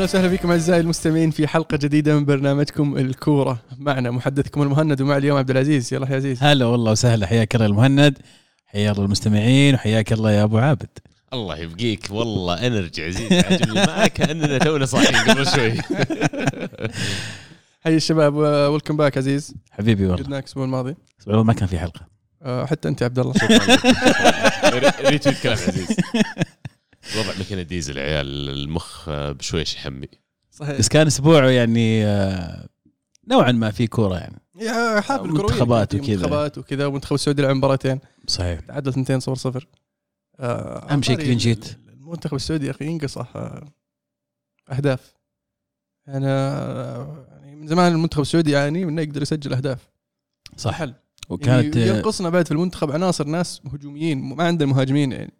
أهلا وسهلا فيكم أعزائي المستمعين في حلقة جديدة من برنامجكم الكورة. معنا محدثكم المهند ومع اليوم عبد العزيز. يلا يا عزيز. هلا والله وسهلا. حياك الله المهند. حيا الله المستمعين وحياك الله يا أبو عابد. الله يبقيك. والله energy عزيز. عجبني ما كأننا تونا صاحيين قبل شوي. حي الشباب welcome back عزيز. حبيبي والله. فقدناك الأسبوع الماضي. والله ما كان في حلقة. آه، حتى أنت يا عبد الله. retweet كلام عزيز. وضع مكينه ديزل يا عيال المخ بشويش يحمي صحيح. بس كان أسبوع يعني آه، نوعا ما في كورة يعني. يا حافل كرويه منتخبات في وكذا. منتخبات وكذا والمنتخب السعودي لعب مباراتين. صحيح. تعادل 2 0 0 آه، أهم شيء clean sheet. المنتخب السعودي يا أخي ينقصه آه، أهداف. أنا آه، يعني من زمان المنتخب السعودي يعاني من إنه يقدر يسجل أهداف. صح. حل. وكانت يعني ينقصنا بعد في المنتخب عناصر ناس هجوميين ما عندنا مهاجمين يعني.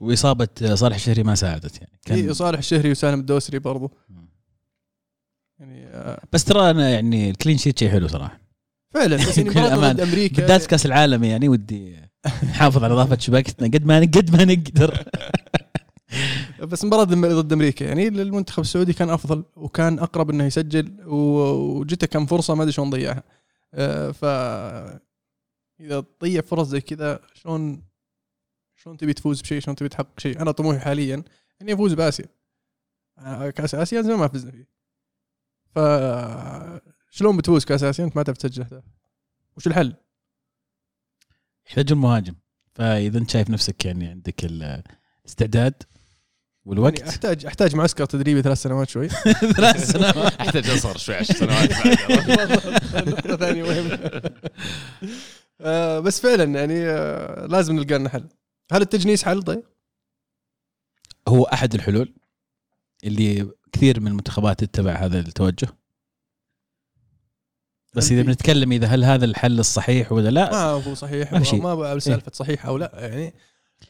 وإصابة صالح الشهري ما ساعدت يعني. كان كان صالح الشهري وسالم الدوسري برضو. يعني آه، بس ترى أنا يعني الكلين شيت شيء حلو صراحة. فعلا بس يعني. ضد أمريكا بالذات كأس العالم يعني ودي نحافظ على نظافه شباكتنا قد ما قد ما نقدر. بس مباراة ضد أمريكا يعني المنتخب السعودي كان أفضل وكان أقرب إنه يسجل وجته كم فرصة ما أدري شلون ضيعها. آه، ف إذا تضيع فرص زي كذا شلون شلون تبي تفوز بشيء؟ شلون تبي تحقق شيء؟ أنا طموحي حاليا إني أفوز بآسيا. كأس آسيا زمان ما فزنا فيه. ف شلون بتفوز كأس آسيا؟ أنت ما تعرف تسجل أهداف. وش الحل؟ يحتاجون مهاجم. فإذا أنت شايف نفسك يعني عندك الاستعداد يعني والوقت احتاج أحتاج معسكر تدريبي ثلاث سنوات شوي. ثلاث سنوات. أحتاج أصغر شوي 10 سنوات. ثانية مهمة آه، بس فعلا يعني آه، لازم نلقى لنا حل. هل التجنيس حل طيب؟ هو أحد الحلول اللي كثير من المنتخبات تتبع هذا التوجه بس إذا بنتكلم إذا هل هذا الحل الصحيح ولا لا ما هو صحيح ما. ما بقى سالفة صحيح أو لا يعني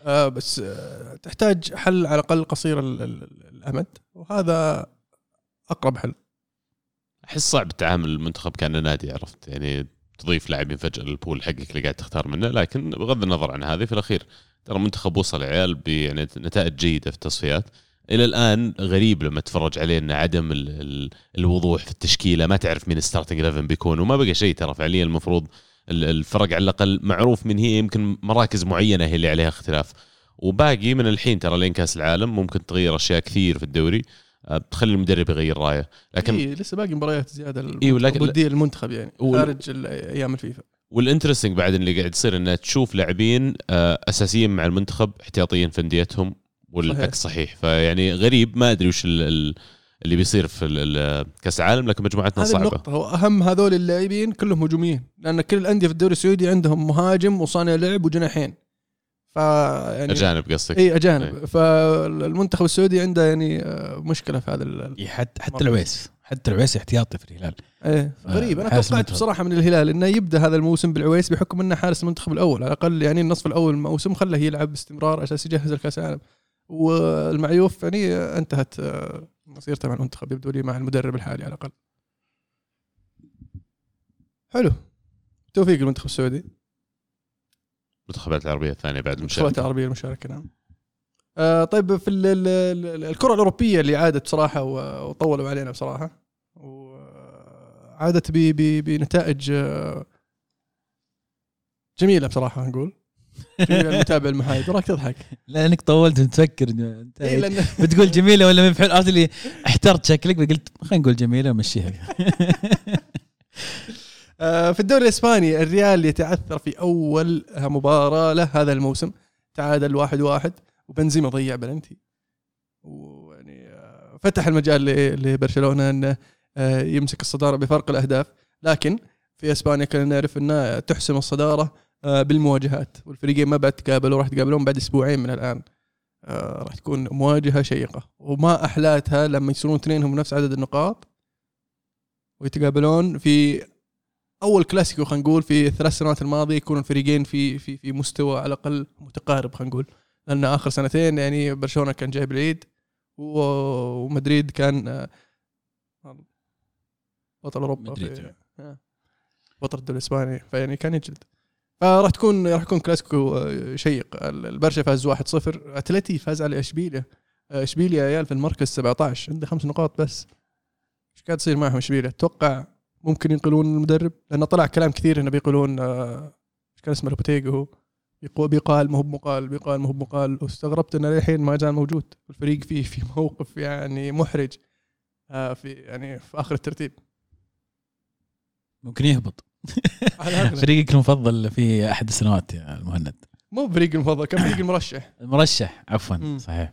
آه، بس آه، تحتاج حل على الأقل قصير ال- ال- الأمد وهذا أقرب حل أحس صعب التعامل المنتخب كان نادي عرفت يعني تضيف لاعبين فجأة للبول حقك اللي قاعد تختار منه لكن بغض النظر عن هذه في الأخير ترى المنتخب وصل عيال يعني نتائج جيدة في التصفيات. إلى الآن غريب لما تتفرج عليه إن عدم ال ال الوضوح في التشكيلة ما تعرف مين ستارتنج 11 بيكون وما بقى شيء ترى فعليا. المفروض ال- الفرق على الأقل معروف من هي يمكن مراكز معينة هي اللي عليها اختلاف. وباقي من الحين ترى لين كأس العالم ممكن تغير أشياء كثير في الدوري أه، تخلي المدرب يغير رأيه. لكن إيه لسه باقي مباريات زيادة إيه، ولكن- ودية المنتخب يعني خارج أيام الفيفا. وال interesting بعد اللي قاعد يصير إنه تشوف لاعبين آه، أساسيين مع المنتخب احتياطيين في أنديتهم والعكس صحيح. فيعني غريب ما أدري وش ال- ال- اللي بيصير في كأس العالم لكن مجموعتنا هذه صعبة. النقطة. هو أهم هذول اللاعبين كلهم هجوميين لأن كل الأندية في الدوري السعودي عندهم مهاجم وصانع لعب وجناحين. ف يعني أجانب قصدك؟ إي أجانب. فالمنتخب السعودي عنده يعني آه، مشكلة في هذا ال- حتى حتى العويس. حتى العويس احتياطي في الهلال. إيه. غريب. أنا توقعت المنتخب. بصراحة من الهلال إنه يبدأ هذا الموسم بالعويس بحكم إنه حارس المنتخب الأول. على الأقل يعني النصف الأول من الموسم خله يلعب باستمرار عشان يجهز الكاس العالم. والمعيوف يعني آه، انتهت آه، مسيرته مع المنتخب. يبدو لي مع المدرب الحالي على الأقل. حلو. توفيق للمنتخب السعودي. المنتخبات العربية الثانية بعد المنتخبات المشاركه العربية المشاركة نعم. آه طيب في ال- ال- ال- الكرة الأوروبية اللي عادت بصراحه و- وطولوا علينا بصراحة. ب- بنتائج آه، جميلة بصراحة نقول. جميله المتابع المحايد وراك تضحك. لأنك طولت تفكر إيه لأن بتقول جميلة ولا ما بحل عرفت اللي احترت شكلك فقلت خلينا نقول جميلة ومشيها. آه، في الدوري الإسباني الريال يتعثر في أول مباراة له هذا الموسم. تعادل واحد واحد وبنزيما ضيع بلنتي. ويعني آه، فتح المجال لبرشلونة إنه يمسك الصدارة بفرق الأهداف. لكن في إسبانيا كنا نعرف إنه تحسم الصدارة آه، بالمواجهات. والفريقين ما بعد تقابلوا راح يتقابلون بعد أسبوعين من الآن. آه، راح تكون مواجهة شيقة. وما أحلاتها لما يصيرون اثنينهم نفس عدد النقاط ويتقابلون في أول كلاسيكو خلينا نقول في الثلاث سنوات الماضية يكونوا الفريقين في في في مستوى على الأقل متقارب خلينا نقول. لأن آخر سنتين يعني برشلونة كان جايب العيد ومدريد كان آه، بطل أوروبا. في آه، بطل الدوري الإسباني. فيعني كان يجلد. فراح تكون راح يكون كلاسيكو آه، شيق. ال- البرشا فاز 1-0 أتلتي فاز على إشبيليا. آه، إشبيليا يا عيال في المركز 17 عنده خمس نقاط بس. إيش قاعد يصير معهم إشبيليا؟ أتوقع ممكن ينقلون المدرب لأنه طلع كلام كثير إنه بيقولون إيش كان اسمه لوبوتيجو هو بيقال ما هو بمقال بيقال ما هو بمقال. واستغربت إنه للحين ما زال موجود الفريق فيه في موقف يعني محرج. في يعني في آخر الترتيب. ممكن يهبط. فريقك المفضل في أحد السنوات يا المهند. مو فريق المفضل كان فريق المرشح. المرشح عفوا. صحيح.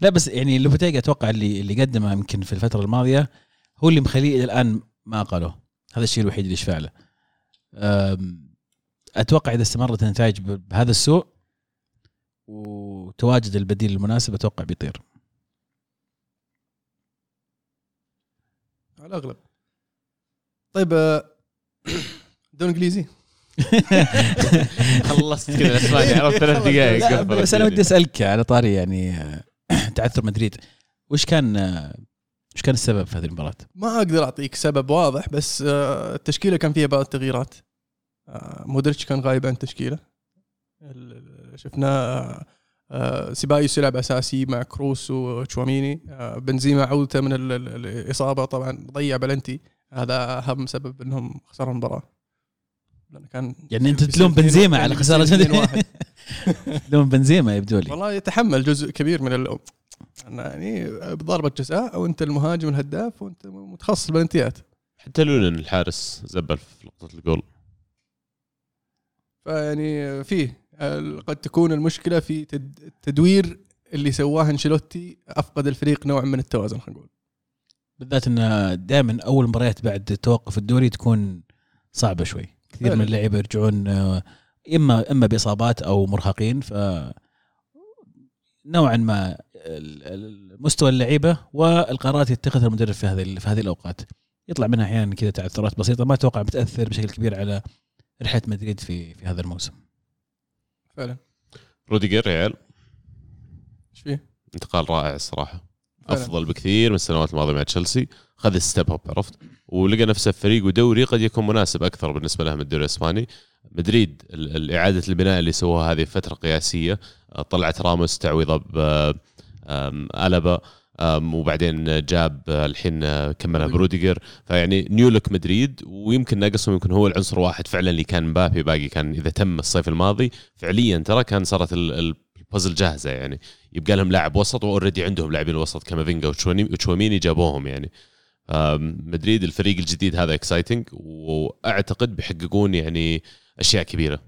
لا بس يعني لوبوتيجا أتوقع اللي اللي قدمه يمكن في الفترة الماضية هو اللي مخليه إلى الآن ما قالوه هذا الشيء الوحيد اللي يشفع له. أم، أتوقع إذا استمرت النتائج بهذا السوء وتواجد البديل المناسب أتوقع بيطير. على الاغلب طيب آه، دوري إنجليزي. خلصت كذا الاسباني عرفت ثلاث دقائق. بس أنا يعني. ودي أسألك على طاري يعني آه، تعثر مدريد. وش كان آه، وش كان السبب في هذه المباراة؟ ما أقدر أعطيك سبب واضح بس التشكيلة كان فيها بعض التغييرات. مودريتش كان غايب عن التشكيله آه، سيبايوس يلعب أساسي مع كروس وتشواميني. بنزيما عودته من ال- ال- الإصابة طبعا ضيع بلنتي. هذا أهم سبب إنهم خسروا المباراة. لأنه كان يعني أنت تلوم بنزيما على خسارة واحد. تلوم بنزيما يبدو لي والله يتحمل جزء كبير من اللوم يعني بضربة جزاء وانت المهاجم الهداف وانت متخصص بالبلنتيات حتى لونن الحارس زبل في لقطة الجول. فيعني فيه قد تكون المشكلة في تد- التدوير اللي سواه أنشيلوتي أفقد الفريق نوع من التوازن خلينا نقول. بالذات إن دائما أول مباريات بعد توقف الدوري تكون صعبة شوي كثير. من اللعيبة يرجعون آه، إما إما بإصابات أو مرهقين ف نوعا ما مستوى اللعيبة والقرارات يتخذها المدرب في هذه في هذه الأوقات يطلع منها أحيانا كذا تعثرات بسيطة ما أتوقع بتأثر بشكل كبير على رحلة مدريد في في هذا الموسم فعلا روديجر يا عيال إيش فيه؟ انتقال رائع الصراحة. أفضل بكثير من السنوات الماضية مع تشيلسي. خذ step up عرفت؟ ولقى نفسه في فريق ودوري قد يكون مناسب أكثر بالنسبة له من الدوري الإسباني. مدريد إعادة البناء اللي سووها هذه فترة قياسية. آه، طلعت راموس تعويضه ب آم، وبعدين جاب آه، الحين آه، كملها بروديجر. فيعني new look مدريد ويمكن ناقصهم يمكن هو العنصر واحد فعلا اللي كان مبابي. باقي كان إذا تم الصيف الماضي فعليا ترى كان صارت البازل جاهزة يعني. يبقى لهم لاعب وسط و already عندهم لاعبين وسط كامافينجا وتشواميني جابوهم يعني. مدريد الفريق الجديد هذا exciting وأعتقد بيحققون يعني أشياء كبيرة.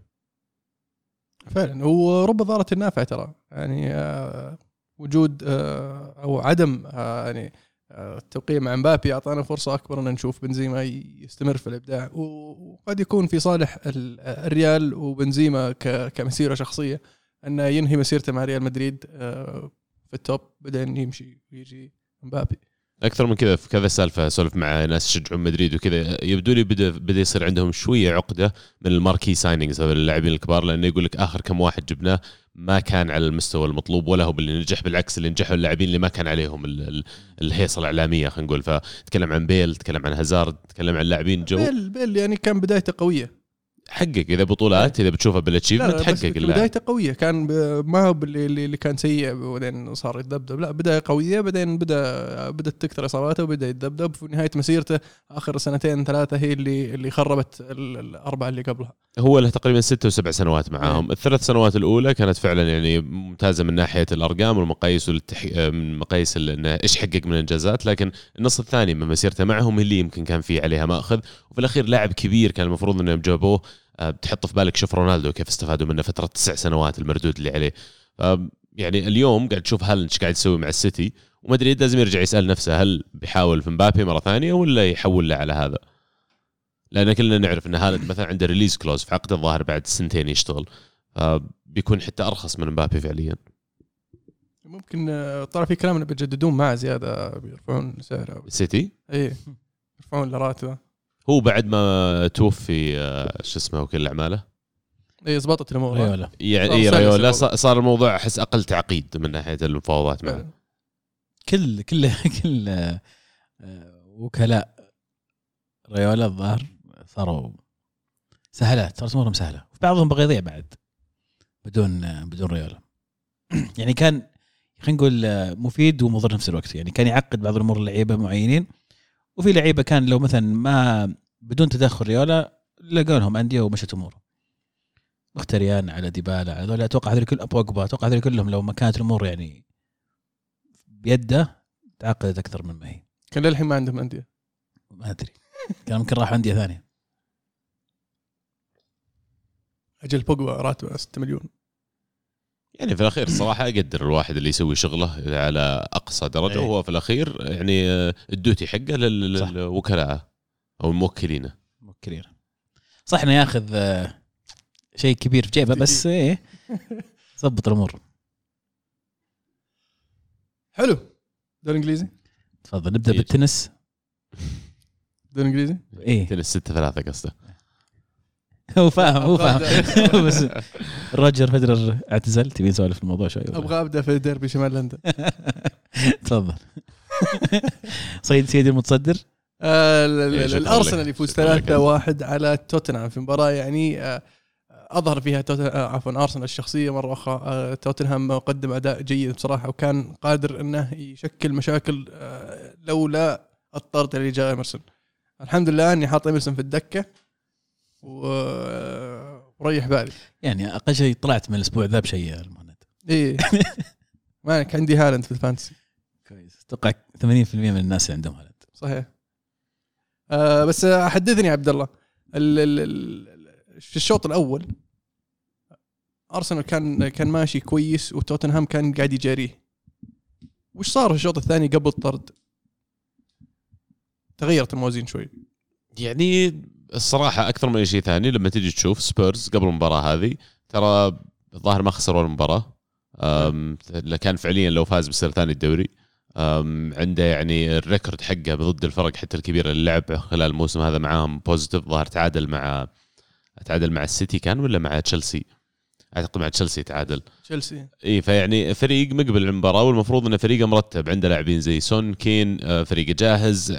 فعلا. ورب ضارة نافعة ترى. يعني آه، وجود آه، أو عدم آه، يعني التوقيع مع مبابي أعطانا فرصة أكبر إن نشوف بنزيما يستمر في الإبداع. وقد يكون في صالح ال- الريال وبنزيما كمسيرة شخصية. انه ينهي مسيرته مع ريال مدريد آه، في ال top بعدين يمشي ويجي مبابي. أكثر من كذا في كذا سالفة اسولف مع ناس يشجعون مدريد وكذا. يبدو لي بدا بدا يصير عندهم شوية عقدة من ال marquee signings هذول اللاعبين الكبار لأنه يقول لك آخر كم واحد جبناه ما كان على المستوى المطلوب ولا هو باللي نجح بالعكس اللي نجحوا اللاعبين اللي ما كان عليهم ال- ال- الهيصة الإعلامية خلينا نقول. فتكلم عن بيل تكلم عن هازارد تكلم عن لاعبين جو. بيل بيل يعني كان بدايته قوية. حقق إذا بطولات إذا بتشوفها لا بالاتشيفمنت حقق بدايته قوية. كان ما هو اللي اللي كان سيء بعدين صار يتذبذب. لا بداية قوية بعدين بدا بدأت تكثر إصاباته وبدأ يتذبذب. في نهاية مسيرته آخر سنتين ثلاثة هي اللي اللي خربت ال- الأربعة اللي قبلها. هو له تقريبا ستة وسبع سنوات معاهم. الثلاث سنوات الأولى كانت فعلا يعني ممتازة من ناحية الأرقام والمقاييس والتح... من مقاييس إنه إيش حقق من إنجازات. لكن النص الثاني من مسيرته معهم اللي يمكن كان فيه عليها مأخذ. وفي الأخير لاعب كبير كان المفروض إنهم جابوه بتحط في بالك شوف رونالدو كيف استفادوا منه فترة تسع سنوات المردود اللي عليه. ف- يعني اليوم قاعد تشوف هالاند إيش قاعد يسوي مع السيتي ومدريد لازم يرجع يسأل نفسه هل بيحاول في مبابي مرة ثانية ولا يحول له على هذا. لأن كلنا نعرف إن هالاند مثلا عنده release clause في عقد الظاهر بعد سنتين يشتغل. فبيكون حتى أرخص من مبابي فعليا. ممكن آه، طلع في كلام إنه بيجددون معه زيادة بيرفعون سعره. السيتي اي يرفعون له راتبه. هو بعد ما توفي آه، شو اسمه وكيل اعماله اي زبطت الأمور ريولا. يعني صار إيه ريولا. الموضوع. صار الموضوع أحس أقل تعقيد من ناحية المفاوضات معه. فعلا. كل كل كل آه، وكلاء ريولا الظاهر صاروا سهلات صارت أمورهم سهلة. بعضهم بغى يضيع بعد بدون بدون ريولا. يعني كان خلينا نقول آه، مفيد ومضر نفس الوقت. يعني كان يعقد بعض الأمور اللعيبه معينين وفي لعيبة كان لو مثلا ما بدون تدخل ريولا لقوا لهم أندية ومشت أمورهم. مختريان على ديبالا على هذول أتوقع هذول كل بوجبا أتوقع هذول كلهم لو ما كانت الأمور يعني بيده تعقدت أكثر من ما هي. كان للحين ما عندهم أندية. ما أدري. كان ممكن راح أندية ثانية. أجل بوجبا راتبه 6 مليون. يعني في الأخير الصراحة أقدر الواحد اللي يسوي شغله على أقصى درجة إيه. وهو في الأخير يعني آه، الدوتي حقه. للوكلاء أو الموكلين موكلين. صح إنه ياخذ آه، شيء كبير في جيبه بس إيه ظبط الأمور. حلو. دوري إنجليزي. تفضل نبدأ إيه. بالتنس. دوري إنجليزي. إيه. تنس 6 3 قصده. هو فاهم هو فاهم بس روجر فيدرر اعتزل تبي نسولف في الموضوع شوي؟ أبغى أبدأ في ديربي شمال لندن تفضل صيد سيدي المتصدر آه، الأرسنال. يفوز شكراً لك. 3-1 على توتنهام في مباراة يعني آه، أظهر فيها. آه، عفوا أرسنال الشخصية مرة أخرى توتنهام قدم أداء جيد بصراحة وكان قادر إنه يشكل مشاكل لولا الطرد اللي جاء إيمرسون الحمد لله إني حاط إيمرسون في الدكة وريح بالي. يعني أقل شيء طلعت من الأسبوع ذا بشيء يا المهند. إيه. مالك؟ عندي هالاند في ال fantasy. كويس. أتوقع 80% من الناس اللي عندهم هالاند. صحيح. آه بس حدثني يا عبد الله. ال ال ال في الشوط الأول أرسنال كان كان ماشي كويس وتوتنهام كان قاعد يجاريه. وش صار في الشوط الثاني قبل الطرد؟ تغيرت الموازين شوي. يعني الصراحة أكثر من اي شيء ثاني لما تيجي تشوف سبيرز قبل المباراة هذه ترى الظاهر ما خسر ولا مباراه أم، كان فعليا لو فاز بيصير ثاني الدوري. عنده يعني ال record حقه ضد الفرق حتى الكبيره اللي لعب خلال الموسم هذا معاهم positive ظاهر تعادل مع تعادل مع السيتي كان ولا مع تشيلسي أعتقد مع تشيلسي تعادل تشيلسي. إي فيعني فريق مقبل المباراة والمفروض انه فريقه مرتب عنده لاعبين زي سون كين آه، فريقه جاهز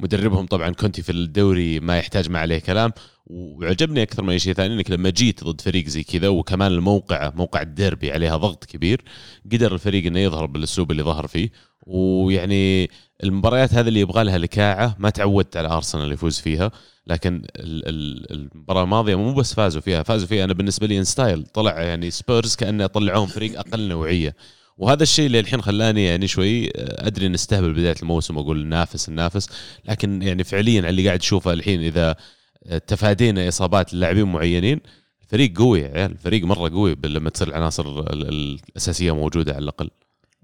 مدربهم طبعا كونتي في الدوري ما يحتاج ما عليه كلام. وعجبني أكثر من اي شيء ثاني إنك لما جيت ضد فريق زي كذا وكمان الموقع موقع الديربي عليها ضغط كبير قدر الفريق إنه يظهر بالأسلوب اللي ظهر فيه. ويعني المباريات هذه اللي يبغى لها لكاعة ما تعودت على أرسنال يفوز فيها لكن ال- ال- المباراة الماضية مو بس فازوا فيها فازوا فيها. أنا بالنسبة لي ان style طلع يعني سبيرز كأنه طلعوهم فريق أقل نوعية. وهذا الشيء اللي الحين خلاني يعني شوي آه، أدري ان أستهبل بداية الموسم وأقول نافس نافس لكن يعني فعليا اللي قاعد اشوفه الحين إذا آه، تفادينا إصابات لاعبين معينين الفريق قوي عيال الفريق مرة قوي لما تصير العناصر ال- ال- الأساسية موجودة على الأقل.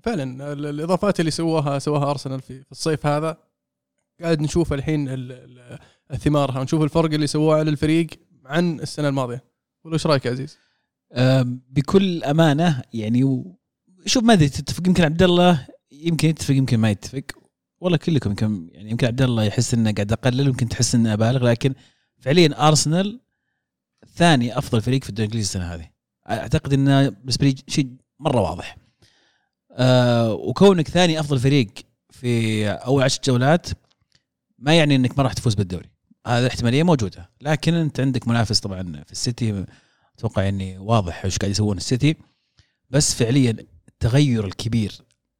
فعلا ال- الإضافات اللي سواها سواها أرسنال في الصيف هذا قاعد نشوف الحين ال- ال- ثمارها ونشوف الفرق اللي سواه على الفريق عن السنة الماضية. ولا إيش رأيك يا عزيز؟ بكل أمانة يعني. شوف ما أدري تتفق؟ يمكن عبد الله يمكن يتفق يمكن ما يتفق. والله كلكم يمكن يعني يمكن عبد الله يحس إنه قاعد أقلل يمكن تحس إنه أبالغ لكن فعليا أرسنال ثاني أفضل فريق في الدوري الإنجليزي السنة هذه. أعتقد إنه بالنسبة لي شيء مرة واضح. آه وكونك ثاني أفضل فريق في أول عشر جولات ما يعني إنك ما راح تفوز بالدوري. هذه الاحتمالية موجودة لكن أنت عندك منافس طبعا في السيتي. أتوقع يعني واضح إيش قاعد يسوون السيتي. بس فعليا التغير الكبير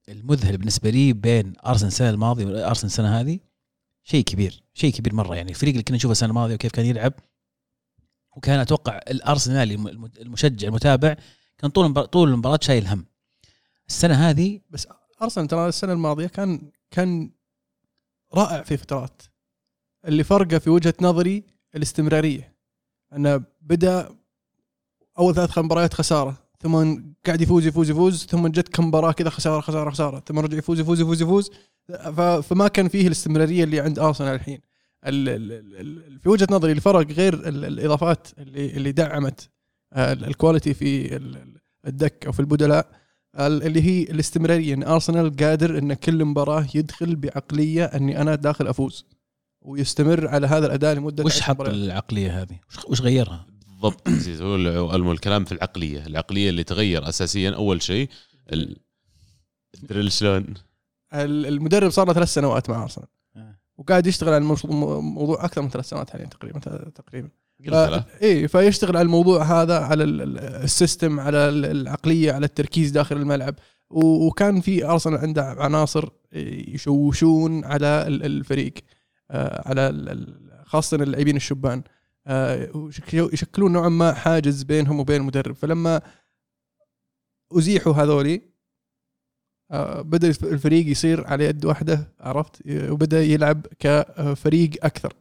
المذهل بالنسبة لي بين أرسنال السنة الماضية وأرسنال السنة هذه شيء كبير شيء كبير مرة. يعني الفريق اللي كنا نشوفه السنة الماضية وكيف كان يلعب وكان أتوقع الأرسنالي الم- المشجع المتابع كان طول طول المباراة شايل هم. السنة هذه بس ارسنال ترى السنة الماضية كان كان رائع في فترات. اللي فرقه في وجهة نظري الاستمرارية. أنه بدأ أول ثلاث مباريات خسارة ثم قاعد يفوز يفوز يفوز ثم جت كم مباراه كذا خسارة خسارة خسارة ثم رجع يفوز يفوز يفوز يفوز. فما كان فيه الاستمرارية اللي عند أرسنال الحين. ال- ال- ال- ال- في وجهة نظري الفرق غير ال- الإضافات اللي اللي دعمت آه، ال- الكواليتي في ال- ال- الدك أو في البدلاء ال- اللي هي الاستمرارية. إن ارسنال قادر إن كل مباراة يدخل بعقلية إني أنا داخل أفوز ويستمر على هذا الأداء لمدة وش حط مباريات. العقلية هذه؟ وش- غيرها؟ بالضبط عزيز هو الكلام في العقلية. العقلية اللي تغير اساسيا أول شيء ال- تدري شلون؟ ال- المدرب صار له ثلاث سنوات مع ارسنال آه. وقاعد يشتغل على الموضوع- موضوع أكثر من ثلاث سنوات حاليا تقريبا تقريبا. ف... إيه فيشتغل على الموضوع هذا على ال- ال- السيستم على ال- العقلية على التركيز داخل الملعب. وكان في أرسنال عنده عناصر يشوشون على ال- الفريق آه، على خاصة اللاعبين الشبان. آه، يشكلون نوعا ما حاجز بينهم وبين المدرب. فلما أزيحوا هذولي آه، بدأ الفريق يصير على يد واحدة عرفت؟ وبدأ يلعب كفريق أكثر.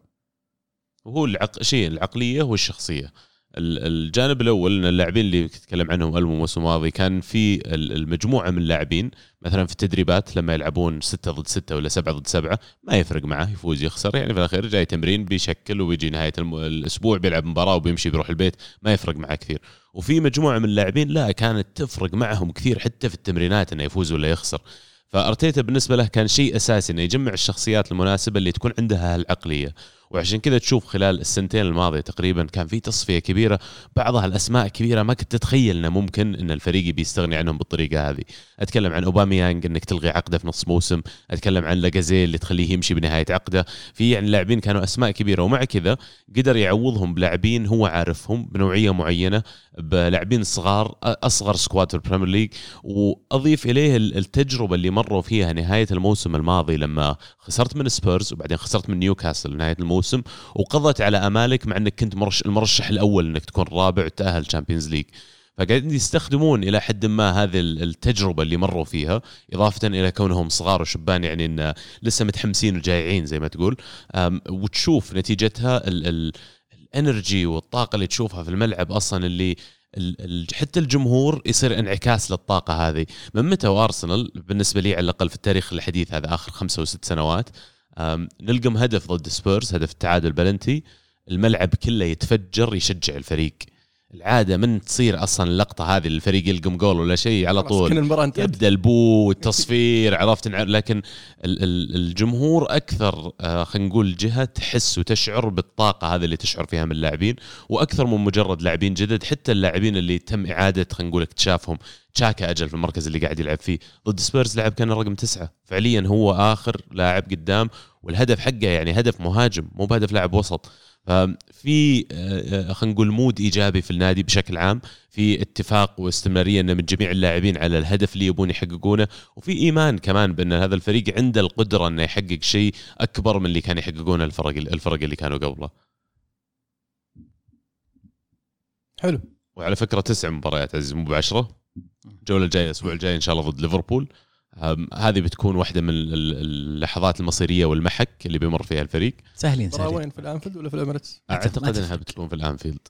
وهو العق... شيء العقلية والشخصية. ال- الجانب الأول إن اللاعبين اللي تتكلم عنهم المو الموسم الماضي كان في ال- المجموعة من اللاعبين مثلا في التدريبات لما يلعبون ستة ضد ستة ولا سبعة ضد سبعة ما يفرق معه يفوز يخسر. يعني في الأخير جاي تمرين بيشكل وبيجي نهاية. الأسبوع بيلعب مباراة وبيمشي بيروح البيت ما يفرق معه كثير. وفي مجموعة من اللاعبين لا كانت تفرق معهم كثير حتى في التمرينات إنه يفوز ولا يخسر. فأرتيتا بالنسبة له كان شيء أساسي إنه يجمع الشخصيات المناسبة اللي تكون عندها هالعقلية. وعشان كذا تشوف خلال السنتين الماضية تقريبا كان في تصفية كبيرة بعضها الأسماء كبيرة ما كنت تتخيل إنه ممكن إن الفريق بيستغني عنهم بالطريقة هذه. أتكلم عن أوباميانج إنك تلغي عقده في نص موسم أتكلم عن لاجازي اللي تخليه يمشي بنهاية عقده. في يعني لاعبين كانوا أسماء كبيرة ومع كذا قدر يعوضهم بلاعبين هو عارفهم بنوعية معينة بلاعبين صغار أصغر squad في البريمير ليج. وأضيف إليه التجربة اللي مروا فيها نهاية الموسم الماضي لما خسرت من سبيرز وبعدين خسرت من نيوكاسل نهاية الموسم وقضت على أمالك مع إنك كنت مرش المرشح الأول إنك تكون رابع وتأهل تشامبيونز ليج فقاعدين يستخدمون إلى حد ما هذه التجربة اللي مروا فيها إضافة إلى كونهم صغار وشبان يعني إن لسه متحمسين وجايعين زي ما تقول. وتشوف نتيجتها ال ال ال energy والطاقة اللي تشوفها في الملعب أصلا اللي حتى الجمهور يصير انعكاس للطاقة هذه. من متى وأرسنال بالنسبة لي على الأقل في التاريخ الحديث هذا آخر خمسة وست سنوات نلقم هدف ضد سبيرز هدف التعادل بلنتي. الملعب كله يتفجر يشجع الفريق. العادة من تصير أصلا اللقطة هذه الفريق يلقم جول ولا شيء على طول. يبدأ ال boo والتصفير عرفت لكن الجمهور أكثر خلينا نقول جهة تحس وتشعر بالطاقة هذه اللي تشعر فيها من اللاعبين وأكثر من مجرد لاعبين جدد حتى اللاعبين اللي تم إعادة خلينا نقول اكتشافهم. تشاكا أجل في المركز اللي قاعد يلعب فيه. ضد سبيرز لعب كان رقم تسعة. فعليا هو آخر لاعب قدام والهدف حقه يعني هدف مهاجم مو بهدف لاعب وسط. ففي خلينا نقول mood إيجابي في النادي بشكل عام. في اتفاق واستمرارية من جميع اللاعبين على الهدف اللي يبون يحققونه وفي إيمان كمان بأن هذا الفريق عنده القدرة أنه يحقق شيء أكبر من اللي كان يحققونه الفرق الفرق اللي كانوا قبله. حلو. وعلى فكرة تسع مباريات عزيز مو بعشرة. الجولة الجاية الأسبوع الجاي إن شاء الله ضد ليفربول. هذه بتكون واحدة من اللحظات المصيرية والمحك اللي بيمر فيها الفريق. سهلين سهلين. وين في الأنفيلد ولا في الاميريتس؟ أعتقد إنها بتكون في الأنفيلد.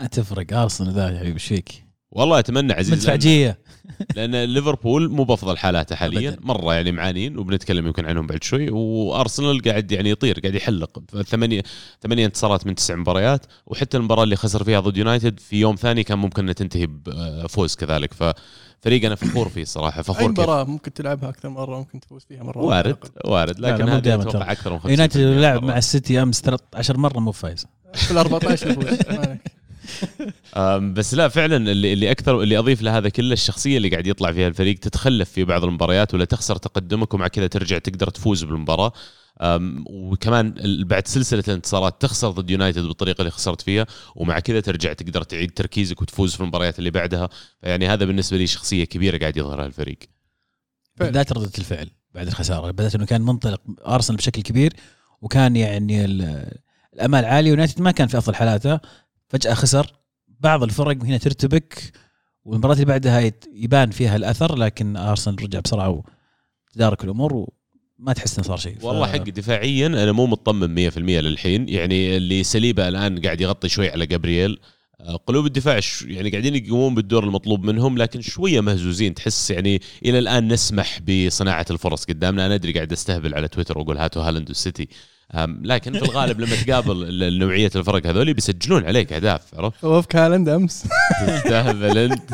ما تفرق أرسنال ذا يا حبيبي إيش فيك؟ والله أتمنى عزيز مدفعجيه لأن ليفربول مو بأفضل حالاته حاليا. أبداً. مرة يعني معانين وبنتكلم يمكن عنهم بعد شوي. وأرسنال قاعد يعني يطير قاعد يحلق. ثمانية ثمانية انتصارات من تسع مباريات وحتى المباراة اللي خسر فيها ضد يونايتد في يوم ثاني كان ممكن إنها تنتهي بفوز كذلك. ففريق أنا فخور فيه صراحة أي فخور كيف. مباراة ممكن تلعبها أكثر مرة ممكن تفوز فيها مرة وارد وارد لكن هذه دائماً أتوقع. أكثر من 50% يونايتد لعب. مع السيتي أمس 13 مرة مو فايز. في ال 14 يفوز بس لا فعلا اللي, اللي أكثر اللي أضيف لهذا كله الشخصية اللي قاعد يطلع فيها الفريق تتخلف في بعض المباريات ولا تخسر تقدمك ومع كذا ترجع تقدر تفوز بالمباراة. وكمان بعد سلسلة الانتصارات تخسر ضد يونايتد بالطريقة اللي خسرت فيها ومع كذا ترجع تقدر تعيد تركيزك وتفوز في المباريات اللي بعدها. يعني هذا بالنسبة لي شخصية كبيرة قاعد يظهرها الفريق. بالذات ردة الفعل بعد الخسارة بالذات إنه كان منطلق أرسنال بشكل كبير وكان يعني ال- الأمال عالية ويونايتد ما كان في أفضل حالاته. فجأة خسر بعض الفرق هنا ترتبك والمباراة اللي بعدها يبان فيها الأثر لكن أرسنال رجع بسرعة وتدارك الأمور وما تحس إنه صار شيء. ف- والله حق دفاعيا أنا مو مطمن 100% للحين. يعني اللي سليبة الآن قاعد يغطي شوي على جابرييل. آه، قلوب الدفاع ش- يعني قاعدين يقومون بالدور المطلوب منهم لكن شوية مهزوزين. تحس يعني إلى الآن نسمح بصناعة الفرص قدامنا. أنا أدري قاعد أستهبل على تويتر وأقول هاتوا هالاند والسيتي. لكن في الغالب لما تقابل ال- نوعية الفرق هذول بيسجلون عليك أهداف عرفت؟ وفك هالاند أمس. تستهبل أنت.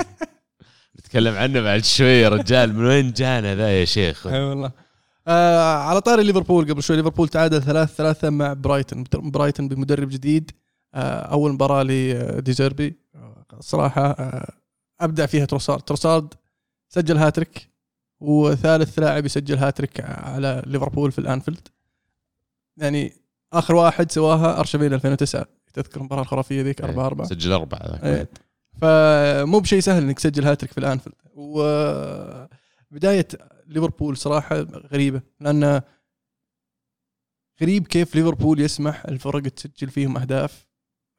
نتكلم عنه بعد شوي يا رجال. من وين جانا ذا يا شيخ؟ أي والله. آه على طاري ليفربول قبل شوي. ليفربول تعادل ثلاث ثلاثة مع برايتون برايتون بمدرب جديد. آه أول مباراة لديزيربي آه، صراحة آه أبدع فيها تروسارد. تروسارد سجل هاتريك وثالث لاعب يسجل هاتريك على ليفربول في الأنفيلد. يعني آخر واحد سواها أرشافين 2009 تذكر المباراة الخرافية ذيك 4 4 سجل أربعة ذاك. إيه. فمو بشيء سهل إنك تسجل هاتريك في الأنفيلد. و بداية ليفربول صراحة غريبة لأن غريب كيف ليفربول يسمح الفرق تسجل فيهم أهداف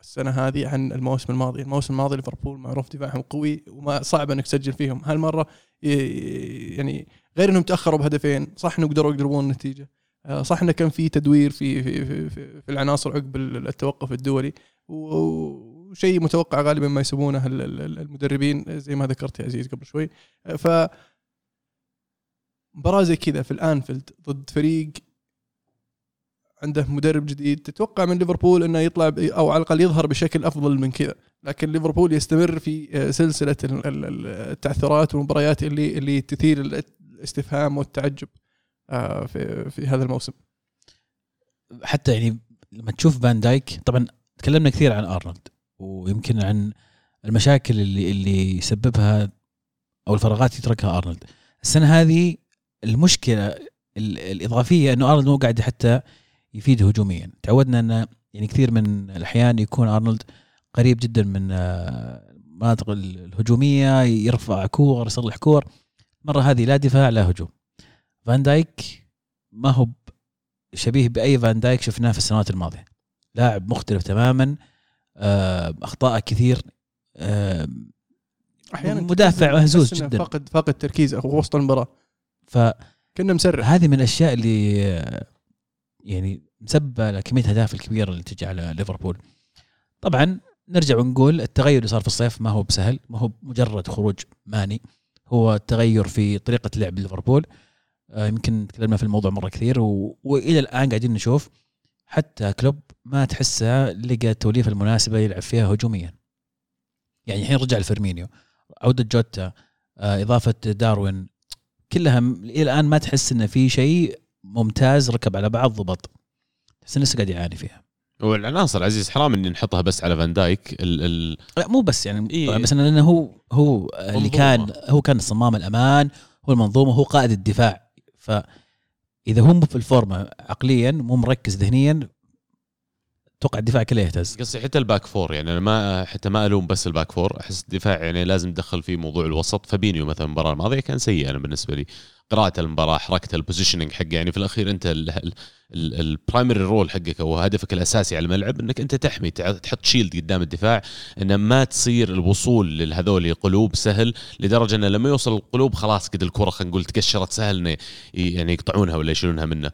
السنة هذه عن الموسم الماضي، الموسم الماضي ليفربول معروف دفاعهم قوي وما صعب إنك تسجل فيهم، هالمرة يعني غير إنهم تأخروا بهدفين، صح إنه قدروا يقربون النتيجة، آه، صح انه كان في تدوير في في في, في, في العناصر عقب التوقف الدولي وشيء متوقع غالبا ما يسوونه ال- ال- المدربين زي ما ذكرت يا عزيز قبل شوي. آه، ف مباراة زي كذا في الأنفيلد ضد فريق عنده مدرب جديد تتوقع من ليفربول إنه يطلع أو على الأقل يظهر بشكل أفضل من كذا. لكن ليفربول يستمر في آه، سلسلة ال- ال- ال- التعثرات والمباريات اللي اللي تثير الاستفهام والتعجب آه، في في هذا الموسم. حتى يعني لما تشوف فان دايك طبعا تكلمنا كثير عن أرنولد ويمكن عن المشاكل اللي اللي يسببها أو الفراغات يتركها أرنولد. السنة هذه المشكلة ال- الإضافية إنه أرنولد مو قاعد حتى يفيد هجوميا. تعودنا إنه يعني كثير من الأحيان يكون أرنولد قريب جدا من آه، المناطق ال- الهجومية يرفع كور يصلح كور. المره هذه لا دفاع لا هجوم. فان دايك ما هو شبيه بأي فان دايك شفناه في السنوات الماضية. لاعب مختلف تماما آه، أخطاء كثير آه، أحيانا مدافع مهزوز جدا. فاقد فاقد تركيزه وسط المباراة. فهذه كنا مسرح من الأشياء اللي يعني مسببة لكمية الأهداف الكبيرة اللي تجي على ليفربول. طبعا نرجع ونقول التغير اللي صار في الصيف ما هو بسهل ما هو مجرد خروج ماني. هو تغير في طريقة لعب ليفربول. آه، يمكن تكلمنا في الموضوع مرة كثير و... وإلى الآن قاعدين نشوف حتى كلوب ما تحسه لقى التوليفة المناسبة يلعب فيها هجوميا. يعني الحين رجع الفيرمينيو عودة جوتا آه، إضافة داروين كلها إلى الآن ما تحس انه في شيء ممتاز ركب على بعض ضبط تحس انه لسه قاعد يعاني فيها والعناصر عزيز حرام إني نحطها بس على فان دايك ال ال لا مو بس يعني إيه. بس انه لأنه هو هو اللي. كان هو كان صمام الأمان هو المنظومة هو قائد الدفاع فإذا هو مو في الفورمة عقليا مو مركز ذهنيا أتوقع الدفاع كله يهتز. قصدي حتى ال back four يعني أنا ما حتى ما ألوم بس ال back four أحس الدفاع يعني لازم تدخل فيه موضوع الوسط. فابينيو مثلا المباراة الماضية كان سيء أنا بالنسبة لي. قراءة المباراة حركته ال positioning حقه يعني في الأخير أنت ال primary role حقك أو هدفك الأساسي على الملعب إنك أنت تحمي تحط shield قدام الدفاع ان ما تصير الوصول لهذول قلوب سهل لدرجة إنه لما يوصل القلوب خلاص كده الكرة خلينا نقول تكشرت سهل إنه يعني يقطعونها ولا يشيلونها منه.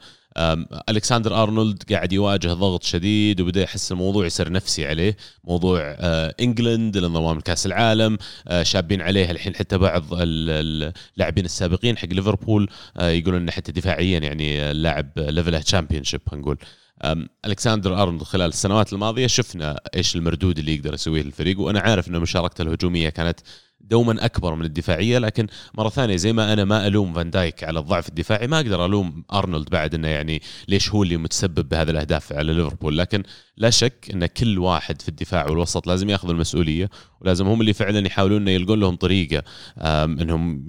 ألكسندر أرنولد قاعد يواجه ضغط شديد وبدأ يحس الموضوع يصير نفسي عليه. موضوع آه، إنجلند الانضمام لكاس العالم آه، شابين عليه الحين حتى بعض ال- اللاعبين السابقين حق ليفربول آه، يقولون إنه حتى دفاعيا يعني اللاعب level ه Championship نقول. أم، ألكسندر أرنولد خلال السنوات الماضية شفنا إيش المردود اللي يقدر يسويه للفريق وأنا عارف إنه مشاركته الهجومية كانت دوما أكبر من الدفاعية لكن مرة ثانية زي ما أنا ما ألوم فان دايك على الضعف الدفاعي ما أقدر ألوم أرنولد بعد إنه يعني ليش هو اللي متسبب بهذه الأهداف على ليفربول لكن لا شك إن كل واحد في الدفاع والوسط لازم يأخذ المسؤولية ولازم هم اللي فعلا يحاولون إنه يلقون لهم طريقة إنهم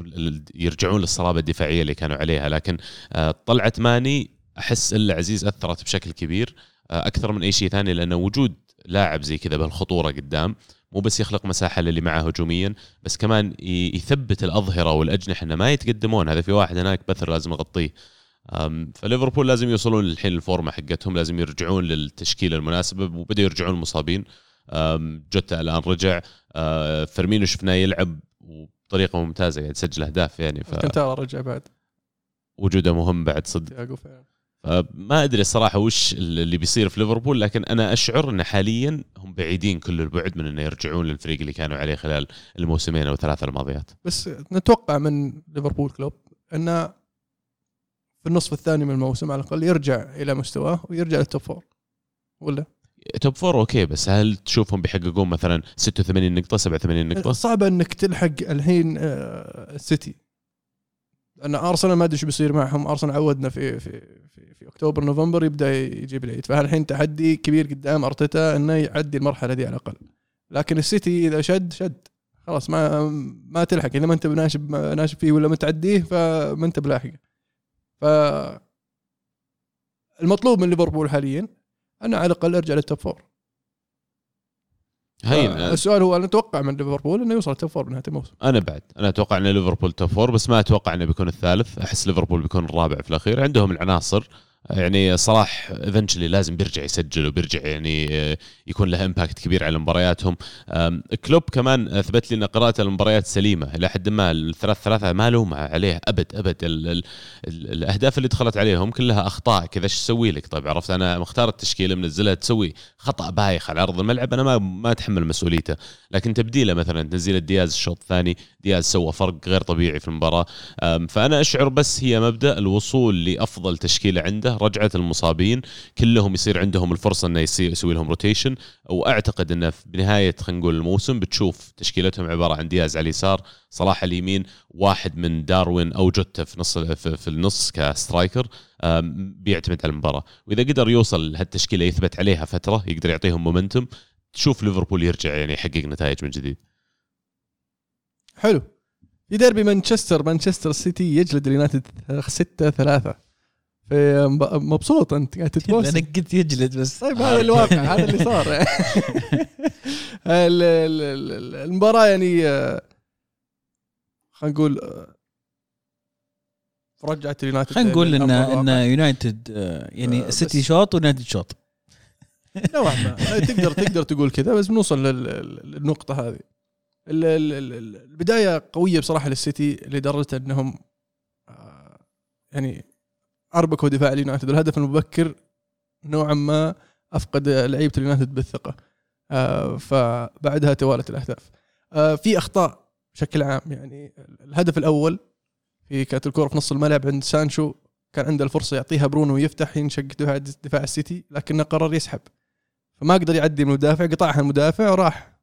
يرجعون للصلابة الدفاعية اللي كانوا عليها لكن آه، طلعه ماني أحس يا عزيز أثرت بشكل كبير آه، أكثر من أي شيء ثاني لأنه وجود لاعب زي كذا بهالخطوره قدام مو بس يخلق مساحة للي معه هجوميا بس كمان يثبت الأظهرة والأجنحة إنه ما يتقدمون. هذا في واحد هناك بثر لازم يغطيه. فليفربول لازم يوصلون الحين الفورمة حقتهم لازم يرجعون للتشكيلة المناسبة وبدا يرجعون المصابين جوتا الآن رجع. أه، فيرمينو شفناه يلعب وبطريقه ممتازة قاعد يسجل أهداف يعني ألكانتارا رجع بعد. فوجوده مهم بعد صدق. ما أدري الصراحه وش اللي بيصير في ليفربول لكن أنا أشعر إن حاليا هم بعيدين كل البعد من إنه يرجعون للفريق اللي كانوا عليه خلال الموسمين أو ثلاثة الماضيات. بس نتوقع من ليفربول كلوب إنه في النصف الثاني من الموسم على الأقل يرجع إلى مستواه ويرجع لل top four ولا؟ top four okay بس هل تشوفهم بيحققون مثلا 86 نقطة 87 نقطة؟ صعب إنك تلحق الحين آه، السيتي. لأن أرسنال ما أدري إيش بيصير معهم. أرسنال عودنا في في في, في أكتوبر نوفمبر يبدأ يجيب العيد. فالحين تحدي كبير قدام أرتيتا إنه يعدي المرحلة دي على الأقل؟ لكن السيتي إذا شد شد. خلاص ما ما تلحق. إذا ما أنت بناشب ناشب فيه ولا متعديه فما أنت بلاحقة. ف المطلوب من ليفربول حاليا انه على الأقل يرجع لل top four. هين آه، السؤال هو أنا أتوقع من ليفربول إنه يوصل top four بنهايه الموسم؟ أنا بعد أنا أتوقع إن ليفربول top four بس ما أتوقع إنه بيكون الثالث. أحس ليفربول بيكون الرابع في الأخير. عندهم العناصر. يعني صلاح eventually لازم بيرجع يسجل وبيرجع يعني آه، يكون له impact كبير على مبارياتهم. كلوب كمان أثبت لي إن قراءه المباريات سليمة إلى حد ما. الثلاث ثلاثة ما لومه عليه ابد أبد. ال ال ال الأهداف اللي دخلت عليهم كلها أخطاء كذا. إيش أسوي لك؟ طيب عرفت أنا مختار التشكيلة منزلها تسوي خطأ بايخ على أرض الملعب. أنا ما ما أتحمل مسؤوليته. لكن تبديله مثلا تنزيل دياز الشوط الثاني. دياز سوى فرق غير طبيعي في المباراة. فأنا أشعر بس هي مبدأ الوصول لأفضل تشكيلة عنده. رجعه المصابين. كلهم يصير عندهم الفرصة إنه يصير يسوي لهم rotation وأعتقد إنه بنهاية خلينا نقول الموسم بتشوف تشكيلتهم عبارة عن دياز على اليسار صلاح اليمين واحد من داروين أو جوتا في نص في, النص ك striker بيعتمد على المباراة. وإذا قدر يوصل لهالتشكيله يثبت عليها فترة يقدر يعطيهم momentum تشوف ليفربول يرجع يعني يحقق نتائج من جديد. حلو. في ديربي مانشستر مانشستر سيتي يجلد اليونايتد 6 3 في مب- مبسوط انت قاعد تتبوس أنا قلت يجلد بس. طيب هذا الواقع هذا اللي صار. ال- ال- ال- المباراة يعني آه، خلينا نقول آه، رجعت اليونايتد خلينا نقول ان إن. يونايتد آه، يعني السيتي بس- شوط ويونايتد شوط نوعا ما. تقدر تقدر تقول كذا بس بنوصل لل- للنقطة هذه. ال- ال- ال- البداية قوية بصراحة للسيتي لدرجة إنهم يعني اربكوا دفاع اليونايتد والهدف المبكر نوعا ما أفقد لعيبة اليونايتد بالثقة. آه، فبعدها توالت الأهداف. آه، في أخطاء بشكل عام يعني الهدف الأول في كانت الكرة في نص الملعب عند سانشو كان عنده الفرصة يعطيها برونو ويفتح ينشق دفاع دفاع السيتي لكنه قرر يسحب. فما قدر يعدي من المدافع قطعها المدافع وراح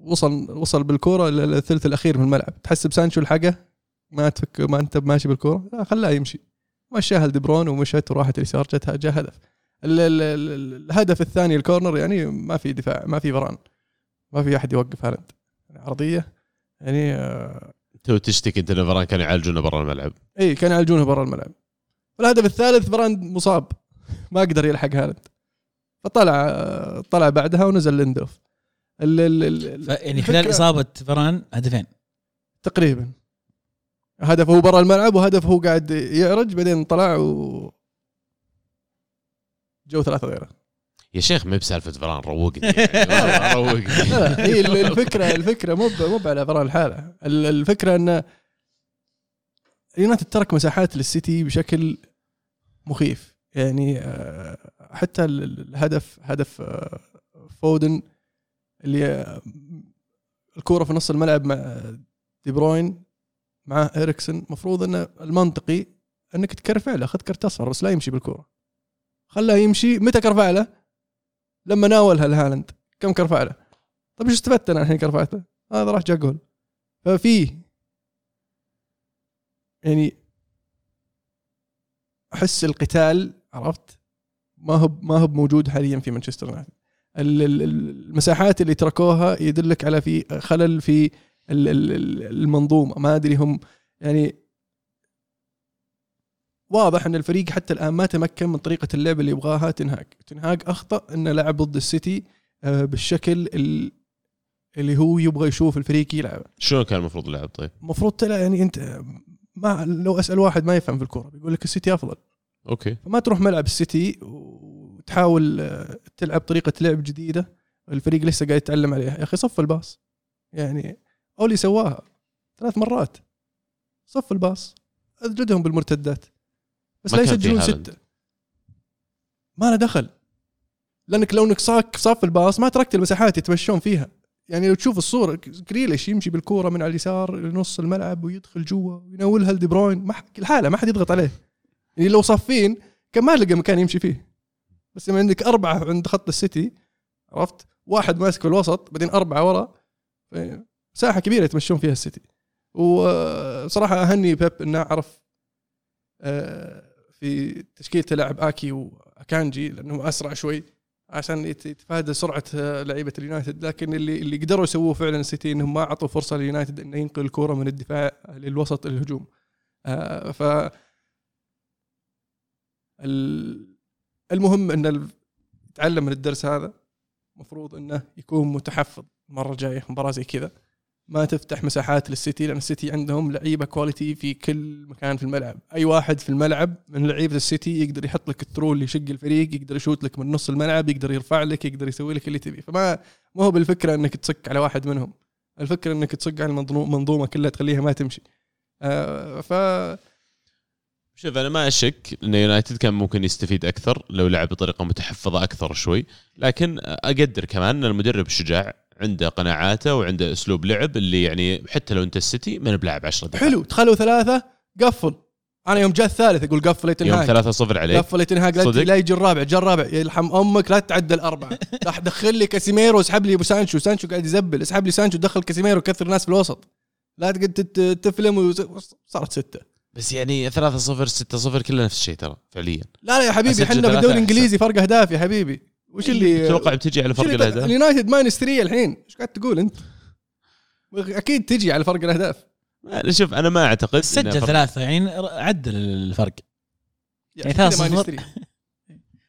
وصل وصل بالكورة للثلث الأخير من الملعب. تحسب سانشو الحقه؟ ما تفك ما انت ماشي بالكورة؟ لا خلاه يمشي. مشاها لدي بروين ومشت وراحت اليسار جتها جاء هدف. ال- ال- ال- الهدف الثاني ال corner يعني ما في دفاع ما في فران ما في أحد يوقف هالاند. يعني عرضية يعني آه، تو تشتكي أنت إن فران كان يعالجونه برا الملعب. إي كانوا يعالجونه برا الملعب. والهدف الثالث فران مصاب. ما قدر يلحق هالاند. فطلع طلع بعدها ونزل ليندوف. ال ال ال يعني خلال إصابة فران هدفين. تقريبا. هدف هو برا الملعب وهدف هو قاعد يعرج بعدين طلع وجو ثلاثة غيره. يا شيخ ما بسالفة فران روقني. يعني روقني هي ال- الفكرة الفكرة مو مو على فران الحالة. ال- الفكرة إن اليونايتد ترك مساحات للسيتي بشكل مخيف. يعني آه، حتى ال- ال- الهدف هدف آه، فودن اللي الكورة في نص الملعب مع دي بروين مع اريكسن المفروض انه المنطقي إنك تكرفع له خذ كرت أصفر بس لا يمشي بالكورة خلاه يمشي ما تكرفع له؟ لما ناولها لهالاند كم كرفع له؟ طيب إيش استفدت أنا الحين كرفعت له؟ هذا راح جا جول ففي يعني أحس القتال عرفت ما هو ما هو موجود حاليا في مانشستر يونايتد ال- ال- ال- المساحات اللي تركوها يدلك على في خلل في المنظومة. ما أدري هم يعني واضح أن الفريق حتى الآن ما تمكن من طريقة اللعب اللي يبغاها تنهاج. تنهاج أخطأ انه لعب ضد السيتي آه، بالشكل ال- اللي هو يبغى يشوف الفريق يلعب. شلون كان المفروض اللعب طيب؟ المفروض تلعب يعني أنت ما لو أسأل واحد ما يفهم في الكورة بيقول لك السيتي أفضل. okay. فما تروح ملعب السيتي وتحاول آه، تلعب طريقة لعب جديدة الفريق لسه قاعد يتعلم عليها. يا أخي صف الباص. يعني اولي سواها. ثلاث مرات. صف الباص. اجلدهم بالمرتدات. بس لا يسجلون. ستة. ما له دخل. لأنك لو انك صاك صف الباص ما تركت المساحات يتمشون فيها. يعني لو تشوف الصورة جريليش يمشي بالكورة من على اليسار لنص الملعب ويدخل جوا وينولها لدي بروين. ما حد- الحاله ما حد يضغط عليه. يعني لو صافين كان ما لقى مكان يمشي فيه. بس لما عندك أربعة عند خط السيتي عرفت؟ واحد ماسك في الوسط بعدين أربعة ورا. مساحه كبيرة يتمشون فيها السيتي. وصراحة أهني بيب إنه عرف آه، في تشكيلته لعب آكي وأكانجي لأنه أسرع شوي عشان يت- يتفادى سرعة آه، لعيبة اليونايتد. لكن اللي اللي قدروا يسووه فعلا السيتي إنهم ما أعطوا فرصة لليونايتد إنه ينقل الكورة من الدفاع للوسط الهجوم. آه، ف ال- المهم إن تعلم من الدرس هذا. المفروض إنه يكون متحفظ المرة الجاية مباراة زي كذا. ما تفتح مساحات للسيتي لأن السيتي عندهم لعيبة quality في كل مكان في الملعب. أي واحد في الملعب من لعيبة السيتي يقدر يحط لك ال through اللي يشق الفريق يقدر يشوت لك من نص الملعب يقدر يرفع لك يقدر يسوي لك اللي تبي فما ما هو بالفكرة إنك تصك على واحد منهم. الفكرة إنك تصك على المنظومه كلها تخليها ما تمشي. آه ف شوف أنا ما أشك إن يونايتد كان ممكن يستفيد أكثر لو لعب بطريقة متحفظة أكثر شوي. لكن أقدر كمان إن المدرب شجاع عنده قناعاته وعنده أسلوب لعب اللي يعني حتى لو أنت السيتي ما بلاعب 10 دقائق. حلو دخلوا ثلاثة قفل. أنا يوم جاء الثالث أقول قفل يوم يا تنهاج 3-0 عليك. قفل يا تنهاج لا, يجي الرابع جاء الرابع يلحم أمك لا تتعدى الأربعة. راح دخل لي كاسيميرو اسحب لي أبو سانشو. سانشو قاعد يزبل اسحب لي سانشو دخل كاسيميرو كثر الناس في الوسط. لا تقعد تفلم وز- صارت ستة. بس يعني 3-0 6-0 كلها نفس الشيء ترى فعليا. لا لا يا حبيبي إحنا ثلاثة بالدوري. الإنجليزي فرق أهداف يا حبيبي. وش اللي تتوقع بتجي على فرق الأهداف؟ اليونايتد minus 3 الحين. إيش قاعد تقول أنت؟ أكيد تجي على فرق الأهداف. أنا شوف أنا ما أعتقد سجل ثلاثة يعني عدل الفرق. يعني ثلاثة صفر. 3.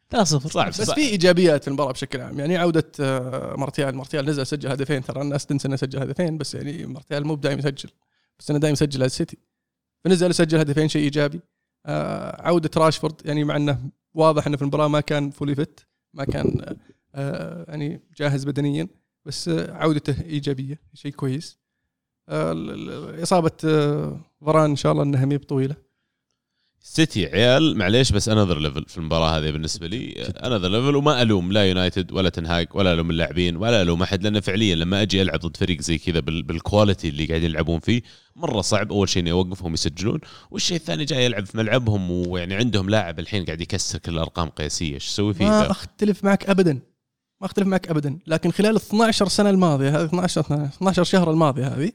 3 صعب بس في إيجابيات في المباراة بشكل عام. يعني عودة آه، مارتيال. مارتيال نزل سجل هدفين. ترى الناس تنسى إنه سجل هدفين بس يعني مارتيال موب دايم يسجل. بس إنه دايم يسجل على السيتي. فنزل سجل هدفين شيء إيجابي. آه، عودة راشفورد يعني مع إنه واضح إنه في المباراة ما كان fully fit ما كان آه، يعني جاهز بدنيا بس عودته إيجابية شيء كويس. آه، إصابة آه، فران إن شاء الله إنها مي بطويلة. سيتي عيال معليش بس another level في المباراة هذه بالنسبة لي. another level وما ألوم لا يونايتد ولا تنهاج ولا ألوم اللاعبين ولا ألوم أحد لأنه فعليا لما أجي ألعب ضد فريق زي كذا بال- بال quality اللي قاعدين يلعبون فيه مرة صعب أول شيء اني اوقفهم يسجلون والشيء الثاني جاي يلعب في ملعبهم ويعني عندهم لاعب الحين قاعد يكسر كل الأرقام قياسيه إيش تسوي فيه ما؟ أختلف معك ابدا. ما أختلف معك ابدا. لكن خلال 12 سنة الماضية هذه 12 سنة- 12 شهر الماضيه هذه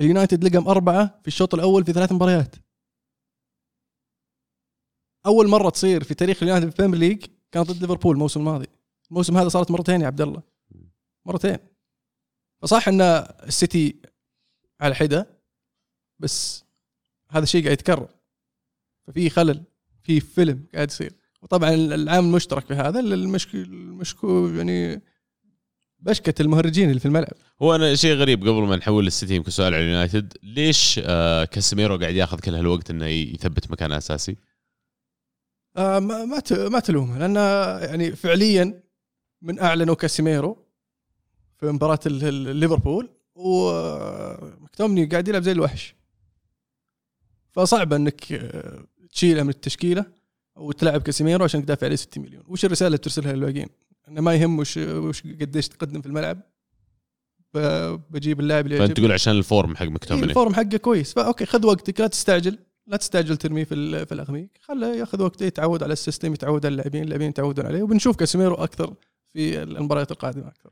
اليونايتد لقم أربعة في الشوط الأول في ثلاث مباريات. أول مرة تصير في تاريخ اليونايتد في ال Premier League كانت ضد ليفربول الموسم الماضي. الموسم هذا صارت مرتين يا عبد الله. مرتين. فصح إن السيتي على حدة بس هذا الشيء قاعد يتكرر. ففي خلل في فيلم قاعد يصير. وطبعا العامل المشترك في هذا المشك... المشكو يعني بشكة المهرجين اللي في الملعب. هو أنا شيء غريب قبل ما نحول للسيتي يمكن سؤال على اليونايتد. ليش آه كاسيميرو قاعد ياخذ كل هالوقت إنه يثبت مكانه أساسي؟ آه ما ما تلومه لأن يعني فعليا من اعلنوا كاسيميرو في مباراة ليفربول ومكتوميني قاعد يلعب زي الوحش. فصعب إنك آه، تشيله من التشكيلة وتلعب كاسيميرو عشان تدافع عليه 60 مليون. وش الرسالة اللي ترسلها للباقيين؟ إنه ما يهم وش وش قديش تقدم في الملعب. بجيب اللاعب اللي فأنت. تقول عشان ال form حق إيه، مكتوميني ال form حقه كويس. ف okay خذ وقتك لا تستعجل. لا تستعجل ترميه في في الغميق. خله ياخذ وقته يتعود على ال system يتعود على اللاعبين اللاعبين يتعودون عليه وبنشوف كاسيميرو أكثر في المباريات القادمة أكثر.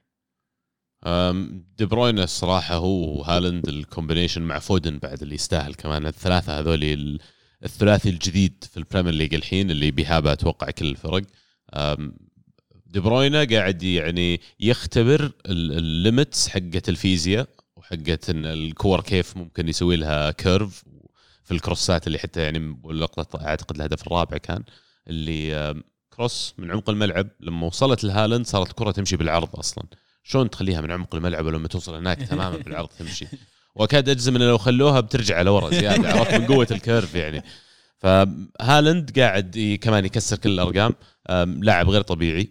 دي بروينا الصراحه هو وهالاند ال combination مع فودن بعد اللي يستاهل كمان. الثلاثة هذول ال- الثلاثي الجديد في ال Premier League الحين اللي بيهابه أتوقع كل الفرق. دي بروينا قاعد يعني يختبر ال- ال limits حقت الفيزياء وحقت إن الكور كيف ممكن يسوي لها curve في ال cross ات اللي حتى يعني اللقطة أعتقد الهدف الرابع كان اللي cross من عمق الملعب لما وصلت لهالاند صارت الكرة تمشي بالعرض أصلا. شلون تخليها من عمق الملعب ولما توصل هناك تماما بالعرض تمشي؟ وأكاد أجزم انه لو خلوها بترجع لورا زيادة عرفت من قوة ال curve يعني. فهالاند قاعد كمان يكسر كل الأرقام. لاعب غير طبيعي.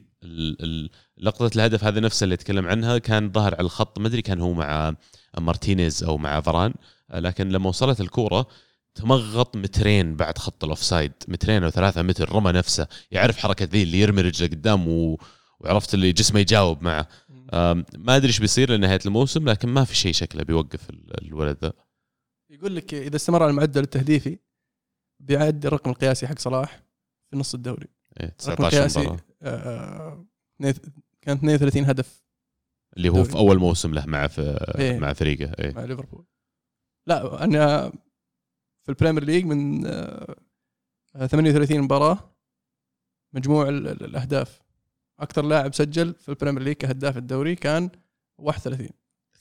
لقطة الهدف هذه نفسها اللي اتكلم عنها كان ظهر على الخط ما أدري كان هو مع مارتينيز أو مع فران لكن لما وصلت الكورة تمغط مترين بعد خط ال offside. مترين أو ثلاثة متر رمى نفسه يعرف حركة ذي اللي يرمي رجله قدام و... وعرفت اللي جسمه يجاوب معه. ما أدري إيش بيصير لنهاية الموسم لكن ما في شيء شكله بيوقف ال- الولد ذا. يقول لك إذا استمر على المعدل التهديفي بيعدي الرقم القياسي حق صلاح في نص الدوري. إيه، الرقم 19 القياسي مباراة. آه، اثنين- كان 32 هدف. اللي هو. في أول موسم له مع في إيه. مع فريقه إيه. مع ليفربول. لا أنا في ال Premier League من آه، 38 مباراة مجموع ال- ال- الأهداف. أكثر لاعب سجل في ال Premier League كهداف الدوري كان 31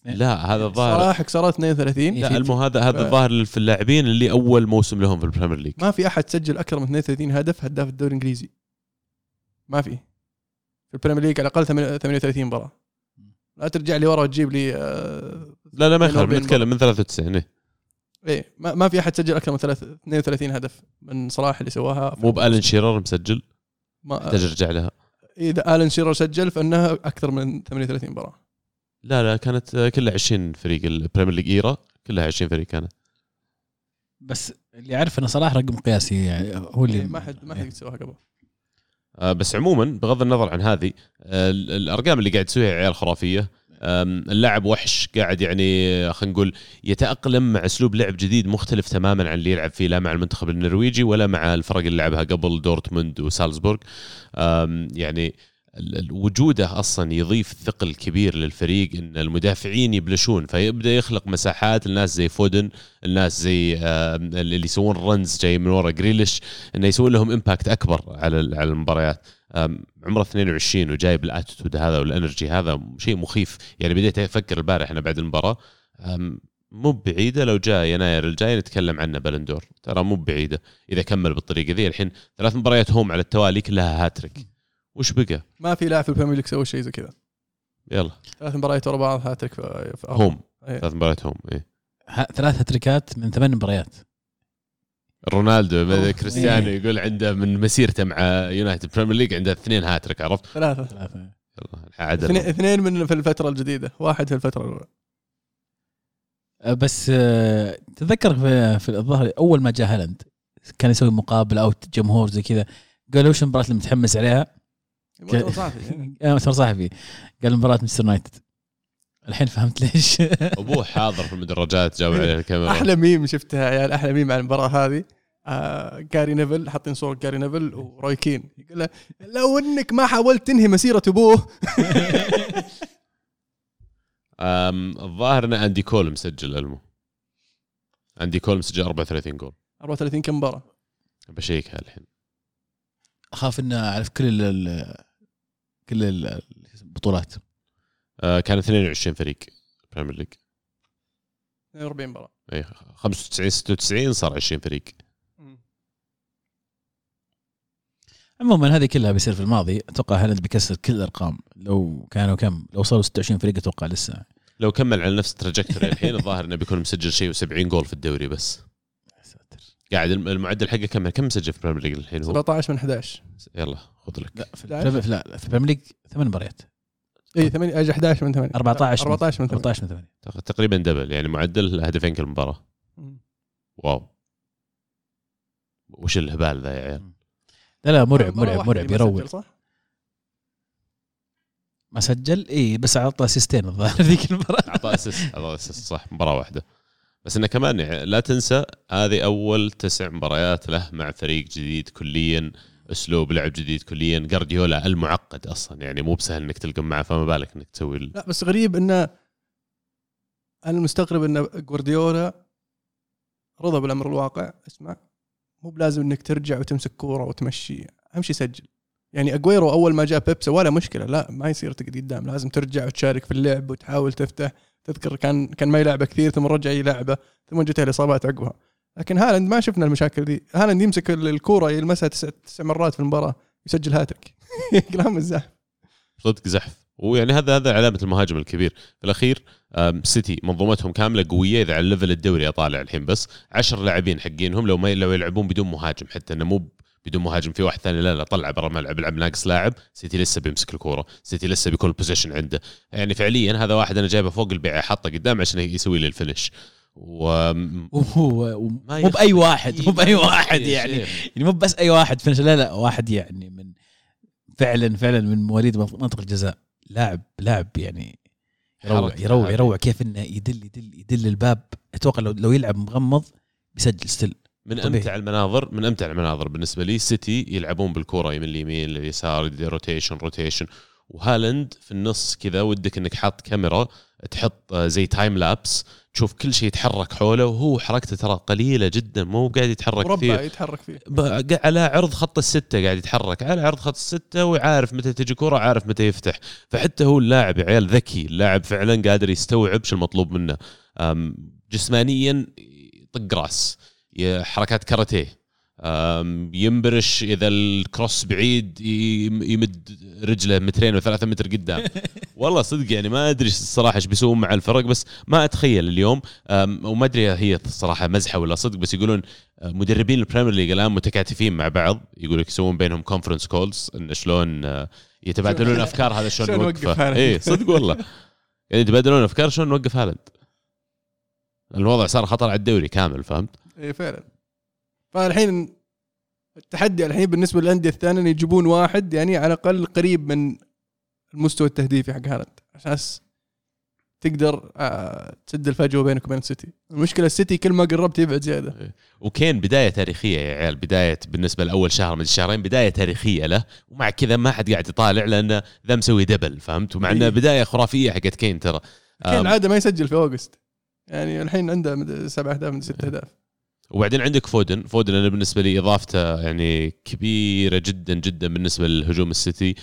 لا هذا الظاهر صلاح كسرت 32 لا المو هذا هذا آه. الظاهر في اللاعبين اللي أول موسم لهم في ال Premier League. ما في أحد سجل أكثر من 32 هدف هداف الدوري الإنجليزي. ما في. في ال Premier League على الأقل 38 مباراة. لا ترجع لي ورا وتجيب لي آه، لا لا ما يخالف 42 نتكلم من 93 إيه. إيه ما, ما في أحد سجل أكثر من ثلاث- 32 هدف من صلاح اللي سواها. موب الن شيرر مسجل؟ ما تحتاج ارجع لها. إذا الن شيرر سجل فإنها أكثر من 38 مباراة. لا لا كانت كلها 20 فريق ال Premier League era كلها 20 فريق كانت. بس اللي عارف انه صلاح رقم قياسي يعني هو اللي إيه ما حد ما حد يسواها قبل. آه، بس عموما بغض النظر عن هذه آه، ال- الأرقام اللي قاعد تسويها عيال خرافية اللاعب وحش قاعد يعني خلينا نقول يتأقلم مع أسلوب لعب جديد مختلف تماما عن اللي يلعب فيه لا مع المنتخب النرويجي ولا مع الفرق اللي لعبها قبل دورتموند وسالزبورغ. يعني وجوده أصلا يضيف ثقل كبير للفريق إن المدافعين يبلشون فيبدأ يخلق مساحات الناس زي فودن الناس زي اللي يسوون runs جاي من ورا جريليش إنه يسوون لهم impact أكبر على على المباريات. عمره 22 وجايب ال attitude هذا وال energy هذا شيء مخيف. يعني بديت أفكر البارح أنا بعد المباراة مو بعيدة لو جاء يناير الجاي نتكلم عنه بالون دور ترى مو بعيدة إذا كمل بالطريقة ذي الحين ثلاث مباريات home على التوالي كلها هاتريك وش بقى؟ ما في لاعب في ال Premier League سوى شيء زي كذا. يلا. ثلاث مباريات ورا بعض هاتريك في home. إيه. ثلاث مباريات home. ه- ثلاث هاتريكات من ثمان مباريات. رونالدو أوه. كريستيانو إيه. يقول عنده من مسيرته مع يونايتد Premier League عنده اثنين هاتريك عرفت ثلاثة ثلاثة عدل اثنين اثنين من في الفترة الجديدة واحد في الفترة الأولى أه، بس أه، تتذكر في, في الظهر أول ما جاء هالاند كان يسوي مقابله أو جمهور زي كذا قالوا وش المباراة اللي متحمس عليها؟ مؤتمر صحفي. مؤتمر صحفي قال مباراة مانشستر يونايتد الحين فهمت ليش. أبوه حاضر في المدرجات جاوب عليه الكاميرا. أحلى ميم شفتها يا عيال أحلى ميم على المباراة هذه. آه جاري نيفل حاطين صورة جاري نيفل وروي كين. يقول له لو إنك ما حاولت تنهي مسيرة أبوه. أم، الظاهر إن اندي كول مسجل ألمو. اندي كول مسجل 34 جول. 34 كم مباراة؟ بشيكها الحين. أخاف اني أعرف كل ال كل ال- البطولات كان 22 فريق Premier League 42 مباراة اي 95 96 صار 20 فريق. عموما هذه كلها بيصير في الماضي. أتوقع هالاند بيكسر كل الأرقام؟ لو كانوا كم؟ لو صاروا 26 فريق أتوقع لسه. لو كمل على نفس ال trajectory الحين الظاهر إنه بيكون مسجل شيء و70 جول في الدوري بس. يا ساتر. قاعد الم- المعدل حقه كم؟ كم مسجل في ال Premier League الحين هو؟ 17 من 11 يلا خذ لك. لا في 11. ال Premier- لا في البريمير ليج ثمان مباريات. اي 8 أجي 11 من 8 14 من- 14 من 8 14 من 8 تق- تقريبا double يعني معدل هدفين كل مباراة. واو. وش الهبال ذا يا عيال؟ لا لا مرعب مرعب مرعب يروع صح؟ ما سجل؟ اي بس أعطى أسيستين الظاهر ذيك المباراة. اعطاه assist اعطاه assist صح مباراة واحدة. بس إنه كمان يعني لا تنسى هذه أول تسع مباريات له مع فريق جديد كليا. اسلوب لعب جديد كليا. جارديولا المعقد أصلا. يعني مو بسهل إنك تلقم معه فما بالك إنك تسوي لا بس غريب إنه أنا المستغرب إن جوارديولا رضى بالأمر الواقع. اسمع مو بلازم إنك ترجع وتمسك كورة وتمشي. أهم شيء سجل. يعني اجويرو أول ما جاء بيب سا ولا مشكلة. لا ما يصير تقعد قدام. لازم ترجع وتشارك في اللعب وتحاول تفتح. تذكر كان كان ما يلعبه كثير ثم رجع يلعبه ثم جته الإصابات عقبها. لكن هالاند ما شفنا المشاكل دي هالاند يمسك الكورة يلمسها تسع, تسع مرات في المباراة يسجل هاتريك. كلام الزحف صدق زحف. ويعني هذا هذا علامة المهاجم الكبير. في الأخير سيتي منظومتهم كاملة قوية إذا على level الدوري اطالع الحين بس. 10 لاعبين حقينهم لو ما لو يلعبون بدون مهاجم. حتى إنه مو بدون مهاجم في واحد ثاني لا لا طلع برا الملعب العب ناقص لاعب. سيتي لسه بيمسك الكورة. سيتي لسه بيكون ال possession عنده. يعني فعليا هذا واحد أنا جايبه فوق البيعة حاطه قدام عشان يسوي لي ال finish. و مو بأي واحد مو بأي واحد يعني. يعني مو بس أي واحد finish لا لا واحد يعني من فعلا فعلا من مواليد منطقة الجزاء لاعب لاعب يعني يروع يروع. يروع كيف إنه يدل يدل يدل الباب أتوقع لو لو يلعب مغمض بيسجل still من طبيعي. أمتع المناظر من أمتع المناظر بالنسبة لي سيتي يلعبون بالكرة يمين اليمين لليسار يدير rotation rotation وهالاند في النص كذا ودك إنك حاط كاميرا تحط زي تايم لابس تشوف كل شيء يتحرك حوله وهو حركته ترى قليلة جدا مو قاعد يتحرك مربع كثير. يتحرك فيه. على عرض خط الستة قاعد يتحرك على عرض خط الستة وعارف متى تجي كرة عارف متى يفتح. فحتى هو اللاعب يا عيال ذكي اللاعب فعلا قادر يستوعب شو المطلوب منه. جسمانيا يطق راس حركات كاراتيه. ينبرش إذا ال cross بعيد يم- يمد رجله مترين وثلاثة متر قدام. والله صدق يعني ما أدري الصراحة إيش بيسوون مع الفرق بس ما أتخيل اليوم. وما أدري هي الصراحة مزحة ولا صدق بس يقولون أه، مدربين ال Premier League الآن متكاتفين مع بعض. يقول لك يسوون بينهم conference calls إن شلون أه، يتبادلون أفكار هذا شلون نوقفه؟ نوقف. اي صدق والله. يعني يتبادلون أفكار شلون نوقف هالاند؟ الوضع صار خطر على الدوري كامل فهمت؟ اي فعلا. فالحين التحدي الحين بالنسبة للأندية الثانية إن يجيبون واحد يعني على الأقل قريب من المستوى التهديفي حق هالاند. عشان تقدر آه، تسد الفجوة بينك وبين السيتي. المشكلة السيتي كل ما قربت يبعد زيادة. وكين بداية تاريخية يا عيال. بداية بالنسبة لأول شهر من الشهرين بداية تاريخية له. ومع كذا ما حد قاعد يطالع لأنه ذا مسوي double فهمت؟ ومع إنه إيه. بداية خرافية حقت كين ترى. آم، العاده ما يسجل في August. يعني الحين عنده سبع أهداف من ست أهداف. وبعدين عندك فودن. فودن أنا بالنسبة لي إضافته يعني كبيرة جدا جدا بالنسبة لهجوم السيتي.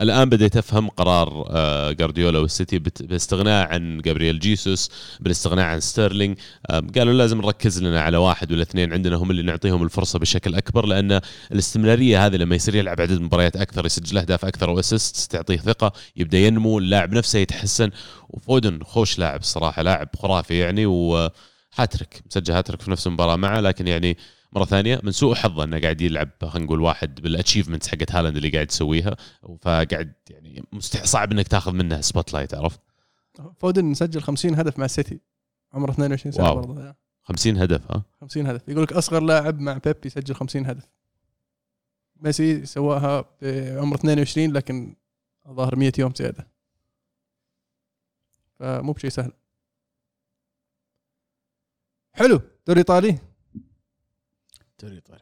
الآن بديت أفهم قرار آه، جارديولا والسيتي بت- بالاستغناء عن جابرييل جيسوس بالاستغناء عن ستيرلينج قالوا لازم نركز لنا على واحد ولا اثنين عندنا هم اللي نعطيهم الفرصة بشكل أكبر لأن الاستمرارية هذه لما يصير يلعب عدد مباريات أكثر يسجل أهداف أكثر و assist تعطيه ثقة يبدأ ينمو اللاعب نفسه يتحسن. وفودن خوش لاعب الصراحه لاعب خرافي يعني و هاتريك مسجل هاتريك في نفس المباراة معه لكن يعني مرة ثانية من سوء حظه إنه قاعد يلعب خلينا نقول واحد بال achievements حقت هالاند اللي قاعد يسويها فقاعد يعني مستحيل صعب إنك تاخذ منه spotlight عرفت؟ فودن سجل 50 هدف مع السيتي عمره 22 سنه. برضه 50 هدف ها؟ 50 هدف. يقول لك أصغر لاعب مع بيب يسجل 50 هدف. ميسي سواها بعمر 22 لكن الظاهر 100 يوم زيادة. فمو بشيء سهل. حلو. دوري إيطالي. دوري إيطالي.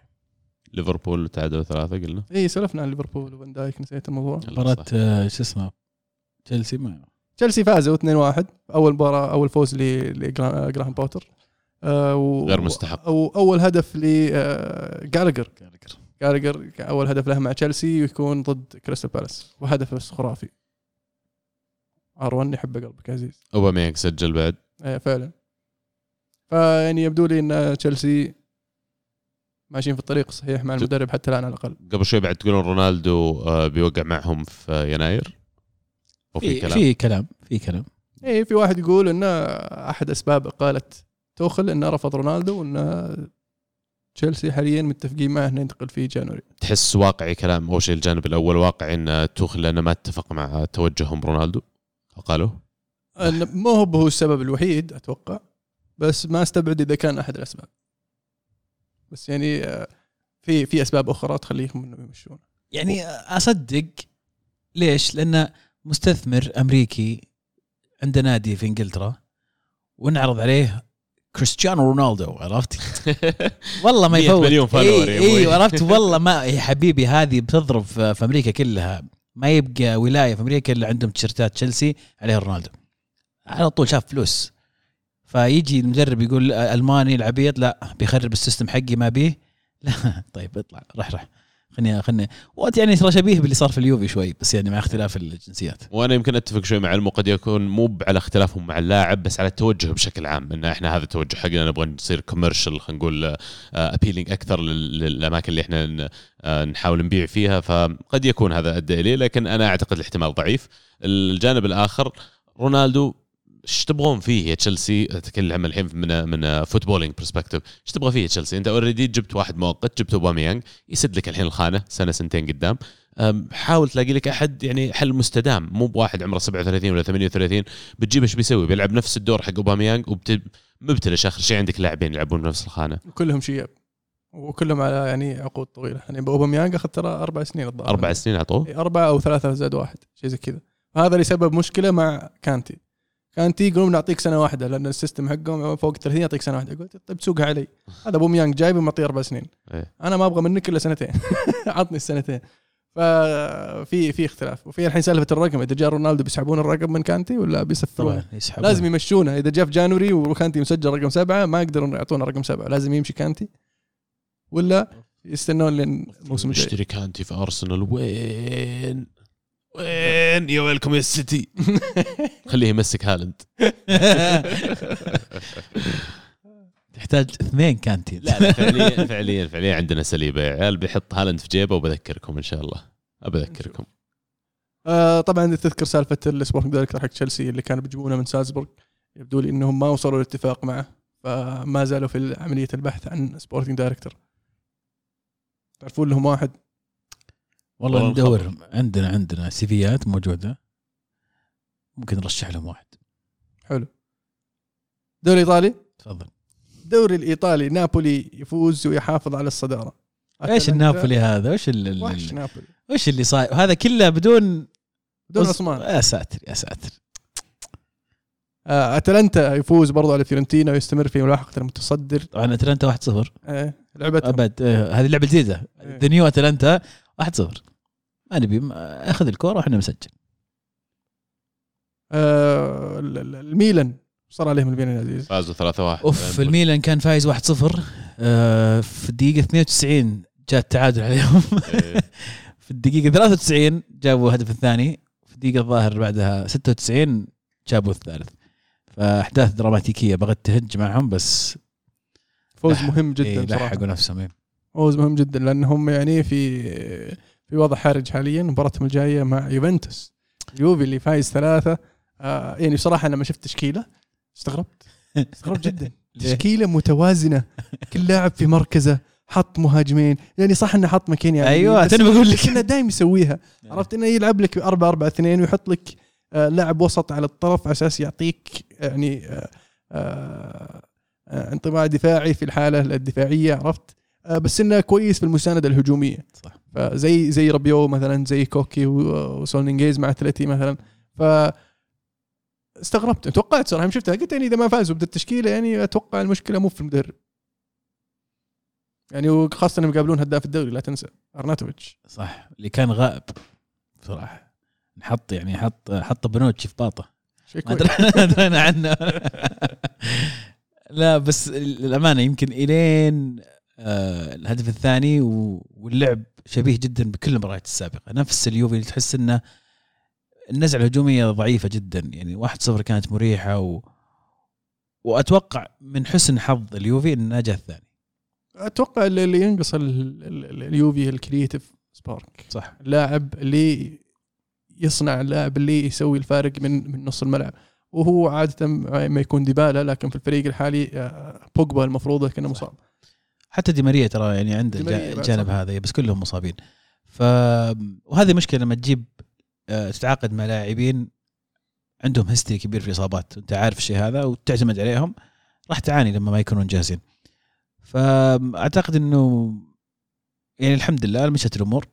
ليفربول تعادلوا ثلاثة قلنا. إي سولفنا عن ليفربول وفان دايك نسيت الموضوع. مباراة صح. آه، شو اسمه؟ تشيلسي ما تشيلسي فازوا 2-1 أول مباراة أول فوز ل- لجراهام بوتر. آه و... غير مستحق. أو أول هدف ل Gallagher Gallagher. Gallagher أول هدف له مع تشيلسي ويكون ضد كريستال بالاس. وهدف بس خرافي ار1 يحب قلبك عزيز. أوباميانج سجل بعد. إيه فعلا. فيعني يبدو لي إن تشيلسي ماشيين في الطريق الصحيح مع المدرب حتى الآن على الأقل. قبل شوي بعد تقولون رونالدو آه، بيوقع معهم في يناير؟ وفي في كلام؟ في كلام في كلام. إيه في واحد يقول إن أحد أسباب إقالة توخل انه رفض رونالدو وإن تشيلسي حاليا متفقين معه إنه ينتقل في January. تحس واقعي كلام أول شيء الجانب الأول واقعي إن توخل لأنه ما اتفق مع توجههم رونالدو؟ فقالوا مو هو هو السبب الوحيد أتوقع. بس ما استبعد إذا كان أحد الأسباب. بس يعني آه، في في أسباب أخرى تخليهم انه يمشون. يعني أصدق. ليش؟ لأن مستثمر أمريكي عنده نادي في إنجلترا ونعرض عليه كريستيانو رونالدو عرفت؟ والله ما 100 يفوت. مليون follower اي أبوي. اي عرفت؟ والله ما يا حبيبي هذه بتضرب في أمريكا كلها. ما يبقى ولاية في أمريكا إلا عندهم تيشيرتات تشيلسي عليها رونالدو. على طول شاف فلوس. فيجي المدرب يقول ألماني العبيط لا بيخرب ال system حقي ما بيه. لا طيب اطلع رح رح خلني خلني وقت يعني ترى شبيه باللي صار في اليوفي شوي بس يعني مع اختلاف الجنسيات. وأنا يمكن أتفق شوي مع المو قد يكون مو على اختلافهم مع اللاعب بس على التوجه بشكل عام إن إحنا هذا التوجه حقنا نبغى نصير commercial خلينا نقول appealing أكثر لل- للأماكن اللي إحنا آه، نحاول نبيع فيها. فقد يكون هذا ادى اليه لكن أنا أعتقد الاحتمال ضعيف. الجانب الآخر رونالدو إيش تبغون فيه يا تشيلسي؟ أتكلم الحين من من footballing perspective إيش تبغى فيه يا تشيلسي؟ أنت already جبت واحد مؤقت جبت اوباميانج يسد لك الحين الخانة سنة سنتين قدام. حاول تلاقي لك أحد يعني حل مستدام. مو بواحد عمره 37 ولا 38 بتجيب إيش بيسوي؟ بيلعب نفس الدور حق اوباميانج ومبتلش آخر شيء. عندك لاعبين يلعبون بنفس الخانة. وكلهم شياب. وكلهم على يعني عقود طويلة. يعني اوباميانج أخذ ترى أربع سنين الظاهر. أربع سنين اعطوه أربعة أو ثلاثة زائد واحد. شيء زي كذا. هذا اللي سبب مشكلة مع كانتي كانتي يقولون نعطيك سنة واحدة لأن ال system حقهم فوق 30 يعطيك سنة واحدة. قلت طيب سوقها علي. هذا أوباميانج جايب ومعطيه أربع سنين. إيه. أنا ما أبغى منك إلا سنتين. عطني السنتين. ففي في اختلاف. وفي الحين سالفة الرقم إذا جاء رونالدو بيسحبون الرقم من كانتي ولا بيسفرونه لازم يمشونه. إذا جاء في جانوري وكانتي مسجل رقم سبعة ما يقدرون يعطونا رقم سبعة. لازم يمشي كانتي. ولا يستنون لين الموسم الجاي. اشتري كانتي في أرسنال. وين؟ وين يا ويلكم يا سيتي؟ خليه يمسك هالاند. يحتاج اثنين كانتين لا لا فعليا فعليا فعليا عندنا سليبة. يا عيال بيحط هالاند في جيبه وبذكركم إن شاء الله. بذكركم آه طبعا تذكر سالفة ال sporting director حق تشيلسي اللي كانوا بيجيبونه من سالزبورغ يبدو لي إنهم ما وصلوا لاتفاق معه فما زالوا في عملية البحث عن sporting director. تعرفون لهم واحد؟ والله ندور. عندنا عندنا CV ات موجودة. ممكن نرشح لهم واحد. حلو. دوري إيطالي؟ تفضل. الدوري الإيطالي نابولي يفوز ويحافظ على الصدارة. إيش النابولي هذا؟ وش ال- ال- نابولي. وش اللي صاير؟ هذا كله بدون بدون أوسيمين. يا ساتر يا ساتر. آه، أتلانتا يفوز برضو على فيورنتينا ويستمر في ملاحقة المتصدر. طبعا أتلانتا 1-0 آه، لعبتهم. أبد آه، هذه اللعبه جديدة. the new أتلانتا 1-0 ما نبي أخذ الكورة وإحنا نسجل. آه، ال- ال- الميلان صار عليهم الميلان عزيز فازوا 3-1 أوف الميلان كان فايز 1-0 آه، في الدقيقة 92 جاء التعادل عليهم. إيه. في الدقيقة 93 جابوا الهدف الثاني. في الدقيقة الظاهر بعدها 96 جابوا الثالث. فأحداث دراماتيكية بغت تهج معهم بس فوز مهم إيه، جدا صراحة. لحقوا نفسهم إيه. فوز مهم جدا لأنهم يعني في في وضع حرج حاليا مباراتهم الجاية مع يوفنتوس. يوفي اللي فايز ثلاثة. آه يعني بصراحة لما شفت تشكيلة. استغربت. استغربت جدا؟ تشكيلة متوازنة. كل لاعب في مركزه حط مهاجمين. يعني صح إنه حط مكين يعني بس أنا بقول لك. انه دايم يسويها. عرفت إنه يلعب لك 4 4 2 ويحط لك آه، لاعب وسط على الطرف على أساس يعطيك يعني آه، آه، آه، انطباع دفاعي في الحالة الدفاعية. عرفت؟ آه، بس إنه كويس في المساندة الهجومية. صح. فزي زي ربيو مثلا زي كوكي وسولنينجيز مع أتلتي مثلا. ف استغربت. توقعت صراحة يوم شفتها قلت يعني إذا ما فازوا بالتشكيله يعني أتوقع المشكلة مو في المدرب. يعني وخاصة إنهم يقابلون هداف الدوري لا تنسى أرناتوفيتش. صح اللي كان غائب بصراحه نحط يعني حط حط بنوتشي في باطه. ما درينا عنه. لا بس للامانه يمكن إلين الهدف الثاني واللعب شبيه جدا بكل المباريات السابقة. نفس اليوفي اللي تحس إنه النزعة الهجومية ضعيفة جدا. يعني 1-0 كانت مريحة و... وأتوقع من حسن حظ اليوفي إنه جاء الثاني. أتوقع اللي ينقص ال- ال- ال- اليوفي الكرييتيف سبارك. صح. اللاعب اللي يصنع اللاعب اللي يسوي الفارق من من نص الملعب. وهو عادة ما يكون ديبالا لكن في الفريق الحالي آه، بوجبا المفروض كأنه مصاب. حتى دي ماريا ترى يعني عنده الجانب. هذا بس كلهم مصابين. ف وهذه مشكلة لما تجيب آه، تتعاقد مع لاعبين عندهم هيستوري كبير في الاصابات أنت عارف الشيء هذا وتعتمد عليهم راح تعاني لما ما يكونون جاهزين. فاعتقد إنه يعني الحمد لله مشت الأمور.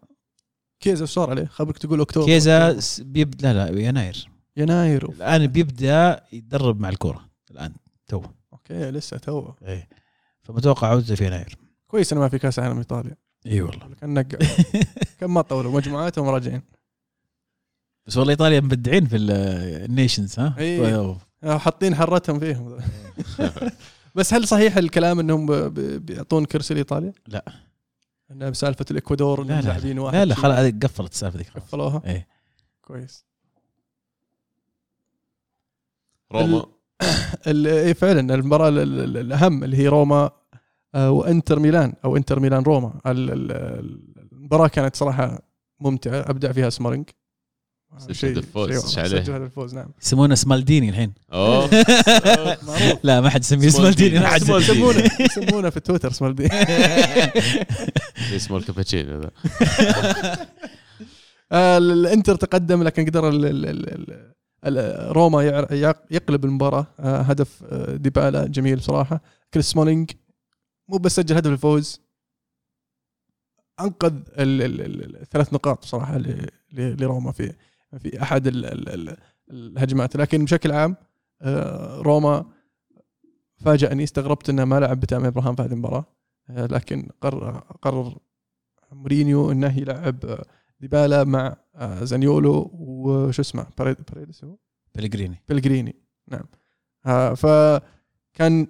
كيزا إيش صار عليه؟ خبرك تقول أكتوبر. كيزا بيبدا لا لا يناير. يناير. الآن بيبدأ يتدرب مع الكره الآن تو. أوكي لسه تو. إيه. فمتوقع عودته في يناير. كويس إنه ما في كأس عالم إيطاليا. إي والله. كان نقع كم ما طولوا مجموعاتهم راجعين بس والله إيطاليا مبدعين في ال- ال Nations ها؟ إيه. آه، حاطين حرتهم فيهم. بس هل صحيح الكلام إنهم بيعطون كرسي لإيطاليا؟ لا. إنه بسالفة الإكوادور لا لا لاعبين واحد لا لا خلاص هذه قفلت السالفة ذيك قفلوها؟ إيه كويس. روما. ال- إيه فعلا المباراة ال- ال- الأهم اللي هي روما وإنتر ميلان أو إنتر ميلان روما. ال- ال- المباراة كانت صراحة ممتعة. أبدع فيها سمولينج. سجل هدف فوز، إيش عليه؟ سجل الفوز نعم. يسمونه سمولديني الحين. أوه. معروف لا ما حد يسميه سمولديني. سمولديني ما حد سمولديني. يسمونه يسمونه في تويتر سمولديني اسمه الكابتشينو ذا. آه، الإنتر تقدم لكن قدر ال- ال- ال- ال- ال- روما يقلب المباراة. آه، هدف آه، ديبالا جميل بصراحه كريس سمولينج مو بس سجل هدف الفوز أنقذ ال- ال- ال- الثلاث نقاط بصراحة لروما في في أحد ال- ال- ال- الهجمات. لكن بشكل عام آه، روما فاجأني استغربت إنه ما لعب بتامي إبراهام في هذه المباراة. آه، لكن قرر قرر مورينيو إنه يلعب آه، ديبالا مع زانيولو وشو اسمه بريد- بريدس هو؟ بيليغريني. بيليغريني نعم. فكان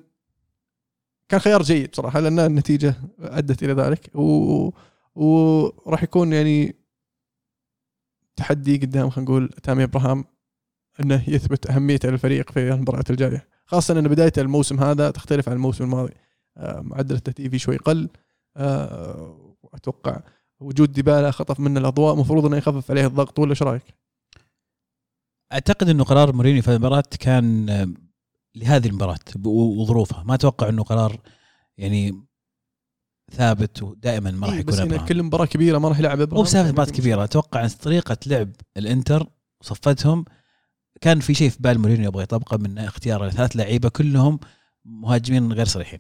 كان خيار جيد بصراحه لأن النتيجة أدت إلى ذلك و... وراح يكون يعني تحدي قدام خلينا نقول تامي إبراهام إنه يثبت أهميته للفريق في المباريات الجاية. خاصة إن بداية الموسم هذا تختلف عن الموسم الماضي. آه، معدل التهديف فيه شوي قل. آه، أتوقع وجود ديبالا خطف منه الأضواء. المفروض إنه يخفف عليه الضغط ولا إيش رأيك؟ أعتقد إنه قرار مورينيو في المباراة كان آه، لهذه المباراة وظروفها. ما أتوقع إنه قرار يعني ثابت ودائما ما راح إيه، يكون بس. كل مباراة كبيرة ما راح يلعب مو ابراهام بسالفه مباراة كبيرة. أتوقع أن طريقة لعب الإنتر وصفتهم كان في شيء في بال مورينيو يبغى يطبقه من اختيار ثلاث لعيبة كلهم مهاجمين غير صريحين.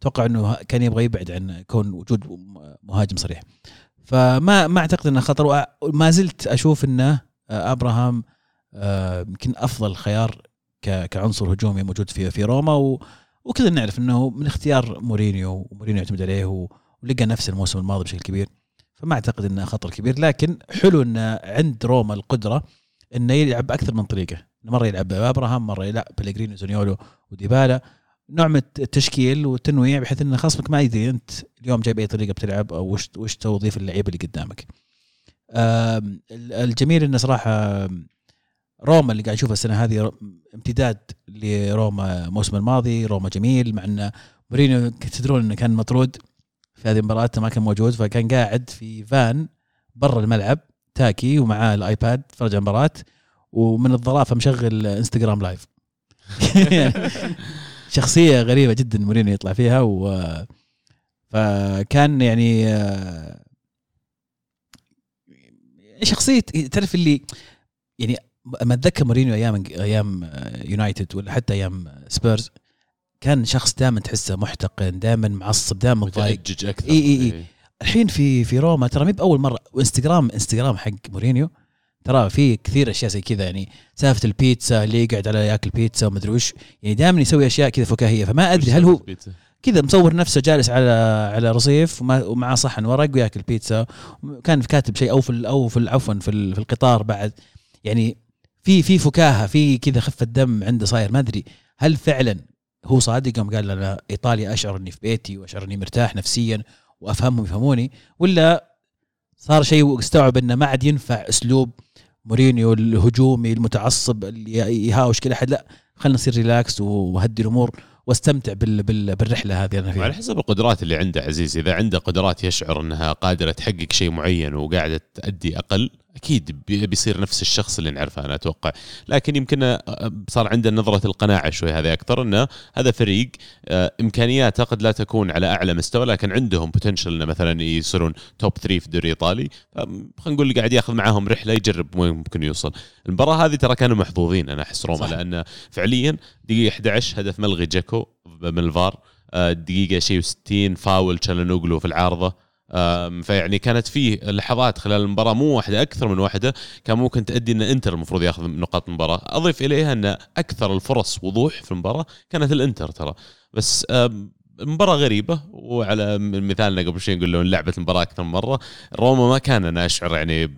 أتوقع إنه كان يبغى يبعد عن كون وجود مهاجم صريح. فما ما أعتقد إنه خطر وما زلت أشوف إنه أبراهام آه، يمكن أفضل خيار كعنصر هجومي موجود في في روما وكذا نعرف إنه من اختيار مورينيو ومورينيو يعتمد عليه ولقى نفس الموسم الماضي بشكل كبير. فما أعتقد إنه خطر كبير لكن حلو إنه عند روما القدرة إنه يلعب باكثر من طريقة. مرة يلعب بأبراهام مرة يلعب ببلغريني زانيولو وديبالا. نوع من التشكيل والتنويع بحيث ان خصمك ما يدري أنت اليوم جاي باي طريقة بتلعب أو وش وش توظيف اللعيبة اللي قدامك. الجميل إنه صراحة روما اللي قاعد نشوفه السنة هذه امتداد لروما الموسم الماضي روما جميل مع إن مورينيو تدرون إنه كان مطرود في هذه المباراة ما كان موجود فكان قاعد في فان برا الملعب تاكي ومعاه ال iPad تفرج على المباراة ومن الظرافة مشغل إنستغرام live. شخصية غريبة جدا مورينيو يطلع فيها و فكان يعني آه، شخصية تعرف اللي يعني ما أتذكر مورينيو أيام أيام آه، يونايتد ولا حتى أيام سبيرز. كان شخص دائما تحسه محتقن دائما معصب دائما ضايق متأجج أكثر. إي إي إي. الحين في في روما ترى مي بأول مرة وإنستغرام إنستغرام حق مورينيو. ترى في كثير أشياء زي كذا يعني سالفة البيتزا اللي يقعد على يأكل بيتزا ومدري وش. يعني دائما يسوي أشياء كذا فكاهية فما أدري هل هو كذا مصور نفسه جالس على على رصيف ومعاه صحن ورق ويأكل بيتزا. كان كاتب شيء أو في أو في عفوا في في القطار بعد. يعني في في فكاهة في كذا خفة دم عنده صاير ما أدري هل فعلا هو صادق يوم قال أنا إيطاليا أشعر إني في بيتي وأشعر إني مرتاح نفسيا وأفهمهم يفهموني ولا صار شيء واستوعب إنه ما عاد ينفع أسلوب مورينيو الهجومي المتعصب اللي يهاوش كل أحد لا خلينا نصير relax وهدي الأمور واستمتع بال بال بالرحلة هذه أنا على فيها حسب القدرات اللي عنده عزيز إذا عنده قدرات يشعر إنها قادرة تحقق شيء معين وقاعدة تأدي أقل أكيد بي- بيصير نفس الشخص اللي نعرفه أنا أتوقع. لكن يمكن آه، صار عنده نظرة القناعة شوي هذه أكثر إنه هذا فريق آه، إمكانياته قد لا تكون على أعلى مستوى لكن عندهم potential إنه مثلا يصيرون top 3 في الدوري الإيطالي. خلينا نقول قاعد ياخذ معاهم رحلة يجرب وين ممكن يوصل. المباراة هذه ترى كانوا محظوظين أنا أحس روما. لأن فعليا دقيقة 11 هدف ملغي دزيكو من الفار آه، دقيقة شيء و60 فاول تشالانوغلو في العارضة. آم، فيعني كانت فيه لحظات خلال المباراة مو واحدة أكثر من واحدة كان ممكن تؤدي أن إنتر المفروض ياخذ نقاط المباراة. أضيف إليها أن أكثر الفرص وضوح في المباراة كانت الإنتر ترى. بس آم، المباراة غريبة وعلى مثالنا قبل شوي نقول إن لعبت المباراة أكثر من مرة. روما ما كان أنا أشعر يعني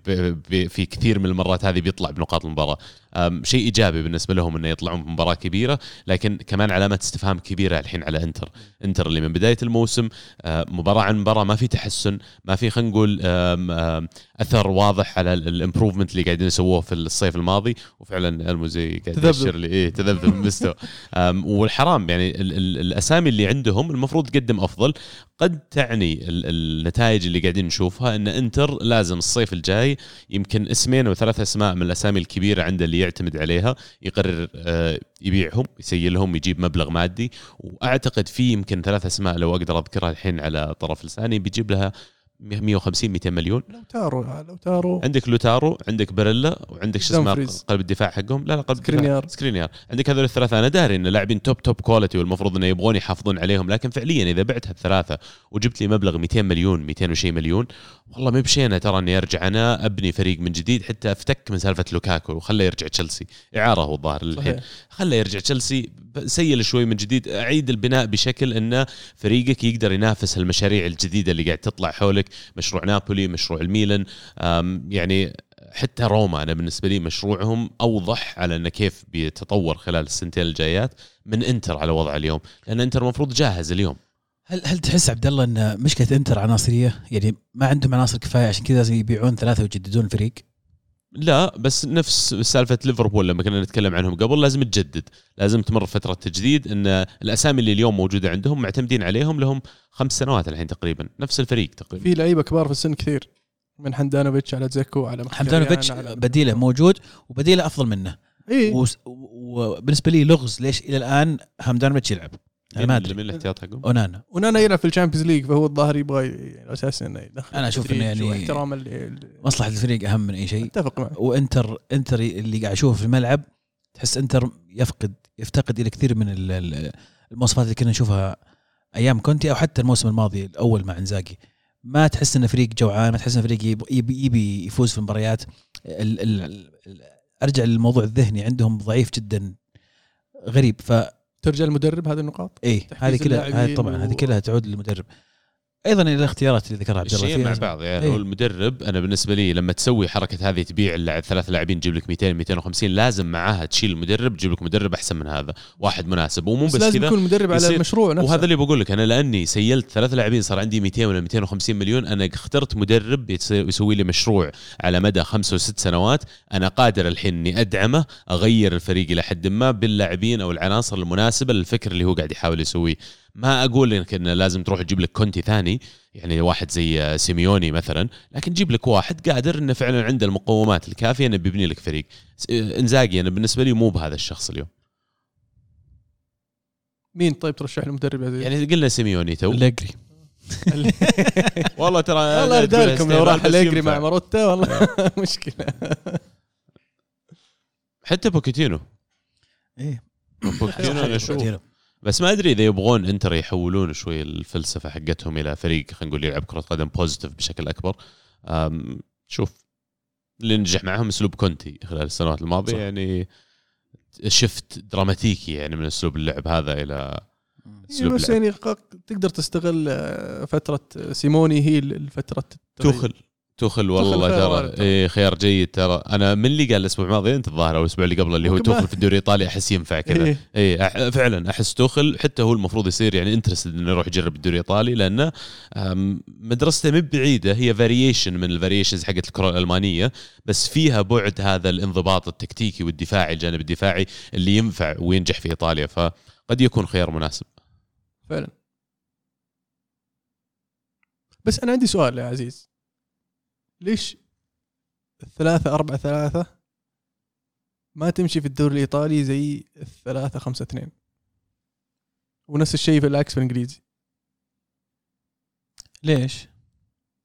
في كثير من المرات هذه بيطلع بنقاط المباراة. شيء إيجابي بالنسبة لهم أنه يطلعون بمباراة كبيرة لكن كمان علامة استفهام كبيرة الحين على إنتر. إنتر اللي من بداية الموسم آه، مباراة عن مباراة ما في تحسن ما في خلينا نقول آم، أثر واضح على الامبروفمنت اللي قاعدين يسووه في الصيف الماضي. وفعلا الموزي قاعد تذبذب. يشير لي. إيه تذبذب مستوى. آم، والحرام يعني ال- ال- الأسامي اللي عندهم المفروض تقدم أفضل. قد تعني ال- النتائج اللي قاعدين نشوفها إن إنتر لازم الصيف الجاي يمكن اسمين أو ثلاث أسماء من الأسامي الكبيرة عنده اللي يعتمد عليها يقرر آه، يبيعهم يسيلهم يجيب مبلغ مادي. وأعتقد في يمكن ثلاث أسماء لو أقدر أذكرها الحين على طرف لساني بيجيب لها 150 200 مليون. لو تارو لو تارو. عندك لوتارو عندك باريلا وعندك شو اسمه. قلب الدفاع حقهم. لا لا قلب الدفاع. سكرينيار. سكرينيار. عندك هذول الثلاثة. أنا داري إن لاعبين top top quality والمفروض إنه يبغون يحافظون عليهم لكن فعليا إذا بعت هالثلاثة وجبت لي مبلغ 200 مليون 200 وشي مليون والله ما بشينا ترى إني أرجع أنا أبني فريق من جديد حتى أفتك من سالفة لوكاكو وخله يرجع تشيلسي. إعارة هو الظاهر صحيح. خله يرجع تشيلسي سيّل شوي من جديد. أعيد البناء بشكل إنه فريقك يقدر ينافس المشاريع الجديدة اللي قاعد تطلع حولك. مشروع نابولي مشروع الميلان. يعني حتى روما أنا بالنسبة لي مشروعهم أوضح على أنه كيف بيتطور خلال السنتين الجايات من إنتر على وضع اليوم. لأن إنتر المفروض جاهز اليوم. هل هل تحس عبد الله أن مشكلة إنتر عناصرية؟ يعني ما عندهم عناصر كفاية عشان كذا يبيعون ثلاثة ويجددون الفريق لا بس نفس سالفة ليفربول لما كنا نتكلم عنهم قبل لازم تجدد. لازم تمر فترة تجديد إن الأسامي اللي اليوم موجودة عندهم معتمدين عليهم لهم خمس سنوات الحين تقريبا. نفس الفريق تقريبا. في لعيبة كبار في السن كثير. من هاندانوفيتش على دزيكو على هاندانوفيتش على- بديله موجود وبديله أفضل منه. اي وس- وبالنسبة لي لغز ليش إلى الآن هاندانوفيتش يلعب. أنا ما من أدري. الاحتياط حقهم؟ أونانا. أونانا يلعب في ال Champions League فهو الظاهر يبغى ي- على أساس إنه يدخل. أنا أشوف تدريج إنه يعني واحترام اللي مصلحة الفريق أهم من أي شيء. أتفق معك. وانتر إنتر اللي قاعد اشوفه في الملعب تحس إنتر يفقد يفتقد إلى كثير من ال- ال- المواصفات اللي كنا نشوفها أيام كونتي أو حتى الموسم الماضي الأول مع إنزاجي. ما تحس انه فريق جوعان ما تحس انه فريق يبي, يبي, يفوز في المباريات ال ال ال أرجع للموضوع الذهني عندهم ضعيف جدا غريب. ف ترجع المدرب هذه النقاط؟ تحفيز هذه كلها هذه طبعا و- هذه كلها تعود للمدرب. أيضا الاختيارات اللي ذكرها عبد الله مع بعض يعني إيه. هو المدرب أنا بالنسبة لي لما تسوي حركة هذه تبيع اللاعب ثلاث لاعبين تجيب لك 200 250 لازم معاها تشيل المدرب تجيب لك مدرب أحسن من هذا واحد مناسب ومو بس بس لازم يكون مدرب على المشروع نفسه. وهذا اللي بقول لك أنا لأني سيلت ثلاث لاعبين صار عندي 200 ولا 250 مليون أنا اخترت مدرب يسوي لي مشروع على مدى خمس وست سنوات أنا قادر الحين إني أدعمه أغير الفريق إلى حد ما باللاعبين أو العناصر المناسبة للفكر اللي هو قاعد يحاول يسويه. ما أقول لك انه لازم تروح تجيب لك كونتي ثاني يعني واحد زي سيميوني مثلا لكن جيب لك واحد قادر إنه فعلا عنده المقومات الكافية إنه بيبني لك فريق. إنزاجي أنا بالنسبة لي مو بهذا الشخص اليوم. مين طيب ترشح له مدرب يا عزيز؟ يعني قلنا سيميوني too. أليجري. والله ترى الله يرضى لكم لو راح ينفع. مع ماروتا والله مشكلة. حتى بوكيتينو. إيه. بوكيتينو أنا أشوف بوكيتينو. بس ما أدري إذا يبغون إنتر يحولون شوي الفلسفة حقتهم إلى فريق خلينا نقول يلعب كرة قدم positive بشكل أكبر شوف اللي نجح معهم أسلوب كونتي خلال السنوات الماضية صح. يعني شفت دراماتيكي يعني من أسلوب اللعب هذا إلى أسلوب بس. يعني تقدر تستغل آه، فترة سيميوني هي الفترة توخل توخل والله ترى. إيه خيار جيد ترى. أنا من اللي قال الأسبوع الماضي أنت الظاهر أو الأسبوع اللي قبله اللي هو توخل في الدوري الإيطالي أحس ينفع كذا. إيه. اي أح- فعلا أحس توخل حتى هو المفروض يصير يعني interested إنه يروح يجرب الدوري الإيطالي لأنه مدرسته مو بعيدة هي variation من ال variations حقت الكرة الألمانية بس فيها بعد هذا الانضباط التكتيكي والدفاعي الجانب الدفاعي اللي ينفع وينجح في إيطاليا فقد يكون خيار مناسب. فعلا. بس أنا عندي سؤال يا عزيز. ليش الثلاثة أربعة ثلاثة ما تمشي في الدوري الإيطالي زي الثلاثة خمسة اثنين؟ ونفس الشيء في العكس في الإنجليزي. ليش؟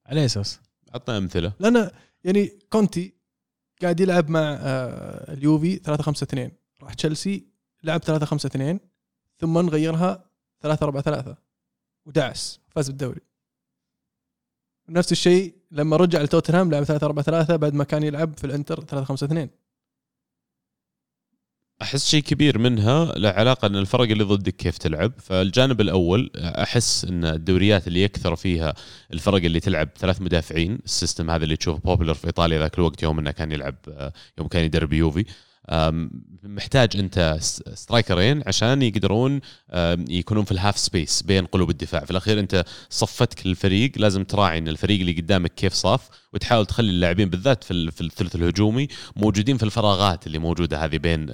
على أي أساس؟ عطنا أمثلة. لأن يعني كونتي قاعد يلعب مع آه، اليوفي 3 5 2 راح تشيلسي لعب 3 5 2 ثم غيرها 3 4 3 ودعس فاز بالدوري. نفس الشيء لما رجع لتوتنهام لعب 3 4 3 بعد ما كان يلعب في الإنتر 3 5 2 أحس شيء كبير منها له علاقه إن الفرق اللي ضدك كيف تلعب. فالجانب الأول أحس إن الدوريات اللي يكثر فيها الفرق اللي تلعب ثلاث مدافعين السيستم هذا اللي تشوفه popular في إيطاليا ذاك الوقت يوم إنه كان يلعب آه، يوم كان يدرب يوفي. محتاج أنت striker ين عشان يقدرون يكونون في ال half space بين قلوب الدفاع. في الأخير أنت صفتك للفريق لازم تراعي إن الفريق اللي قدامك كيف صاف وتحاول تخلي اللاعبين بالذات في ال- في الثلث الهجومي موجودين في الفراغات اللي موجودة هذه بين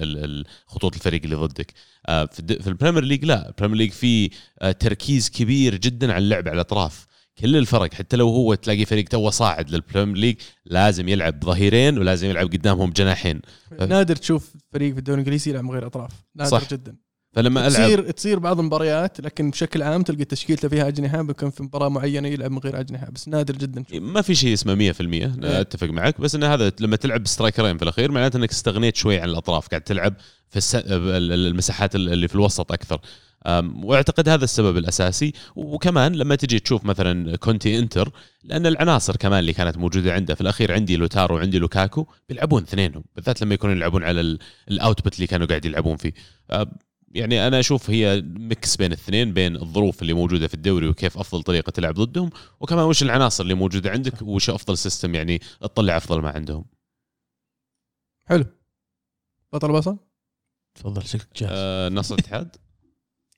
خطوط الفريق اللي ضدك. آه، في في البريمير ليج لا البريمير ليج آه، تركيز كبير جدا على اللعب على الأطراف. كل الفرق حتى لو هو تلاقي فريق توه صاعد للبريمير ليج لازم يلعب ظهيرين ولازم يلعب قدامهم جناحين. نادر تشوف فريق في الدوري الإنجليزي يلعب من غير أطراف. نادر صح. جدا. فلما ألعب تصير تصير بعض المباريات لكن بشكل عام تلقى تشكيلته فيها أجنحة ممكن في مباراة معينة يلعب من غير أجنحة بس نادر جدا. ما في شيء اسمه 100% أنا أتفق معك بس إن هذا لما تلعب ب striker ين في الأخير معناته إنك استغنيت شوي عن الأطراف قاعد تلعب في المساحات اللي في الوسط أكثر. وأعتقد هذا السبب الأساسي. وكمان لما تجي تشوف مثلا كونتي إنتر لأن العناصر كمان اللي كانت موجودة عنده في الأخير عندي لوتارو وعندي لوكاكو بيلعبون اثنينهم بالذات لما يكونوا يلعبون على ال- ال output اللي كانوا قاعد يلعبون فيه. يعني أنا أشوف هي mix بين الاثنين بين الظروف اللي موجودة في الدوري وكيف أفضل طريقة تلعب ضدهم وكمان وش العناصر اللي موجودة عندك وش أفضل system يعني تطلع أفضل ما عندهم. حلو. بطل وبصل تفضل شكلك جاهز. آه نصر الاتحاد.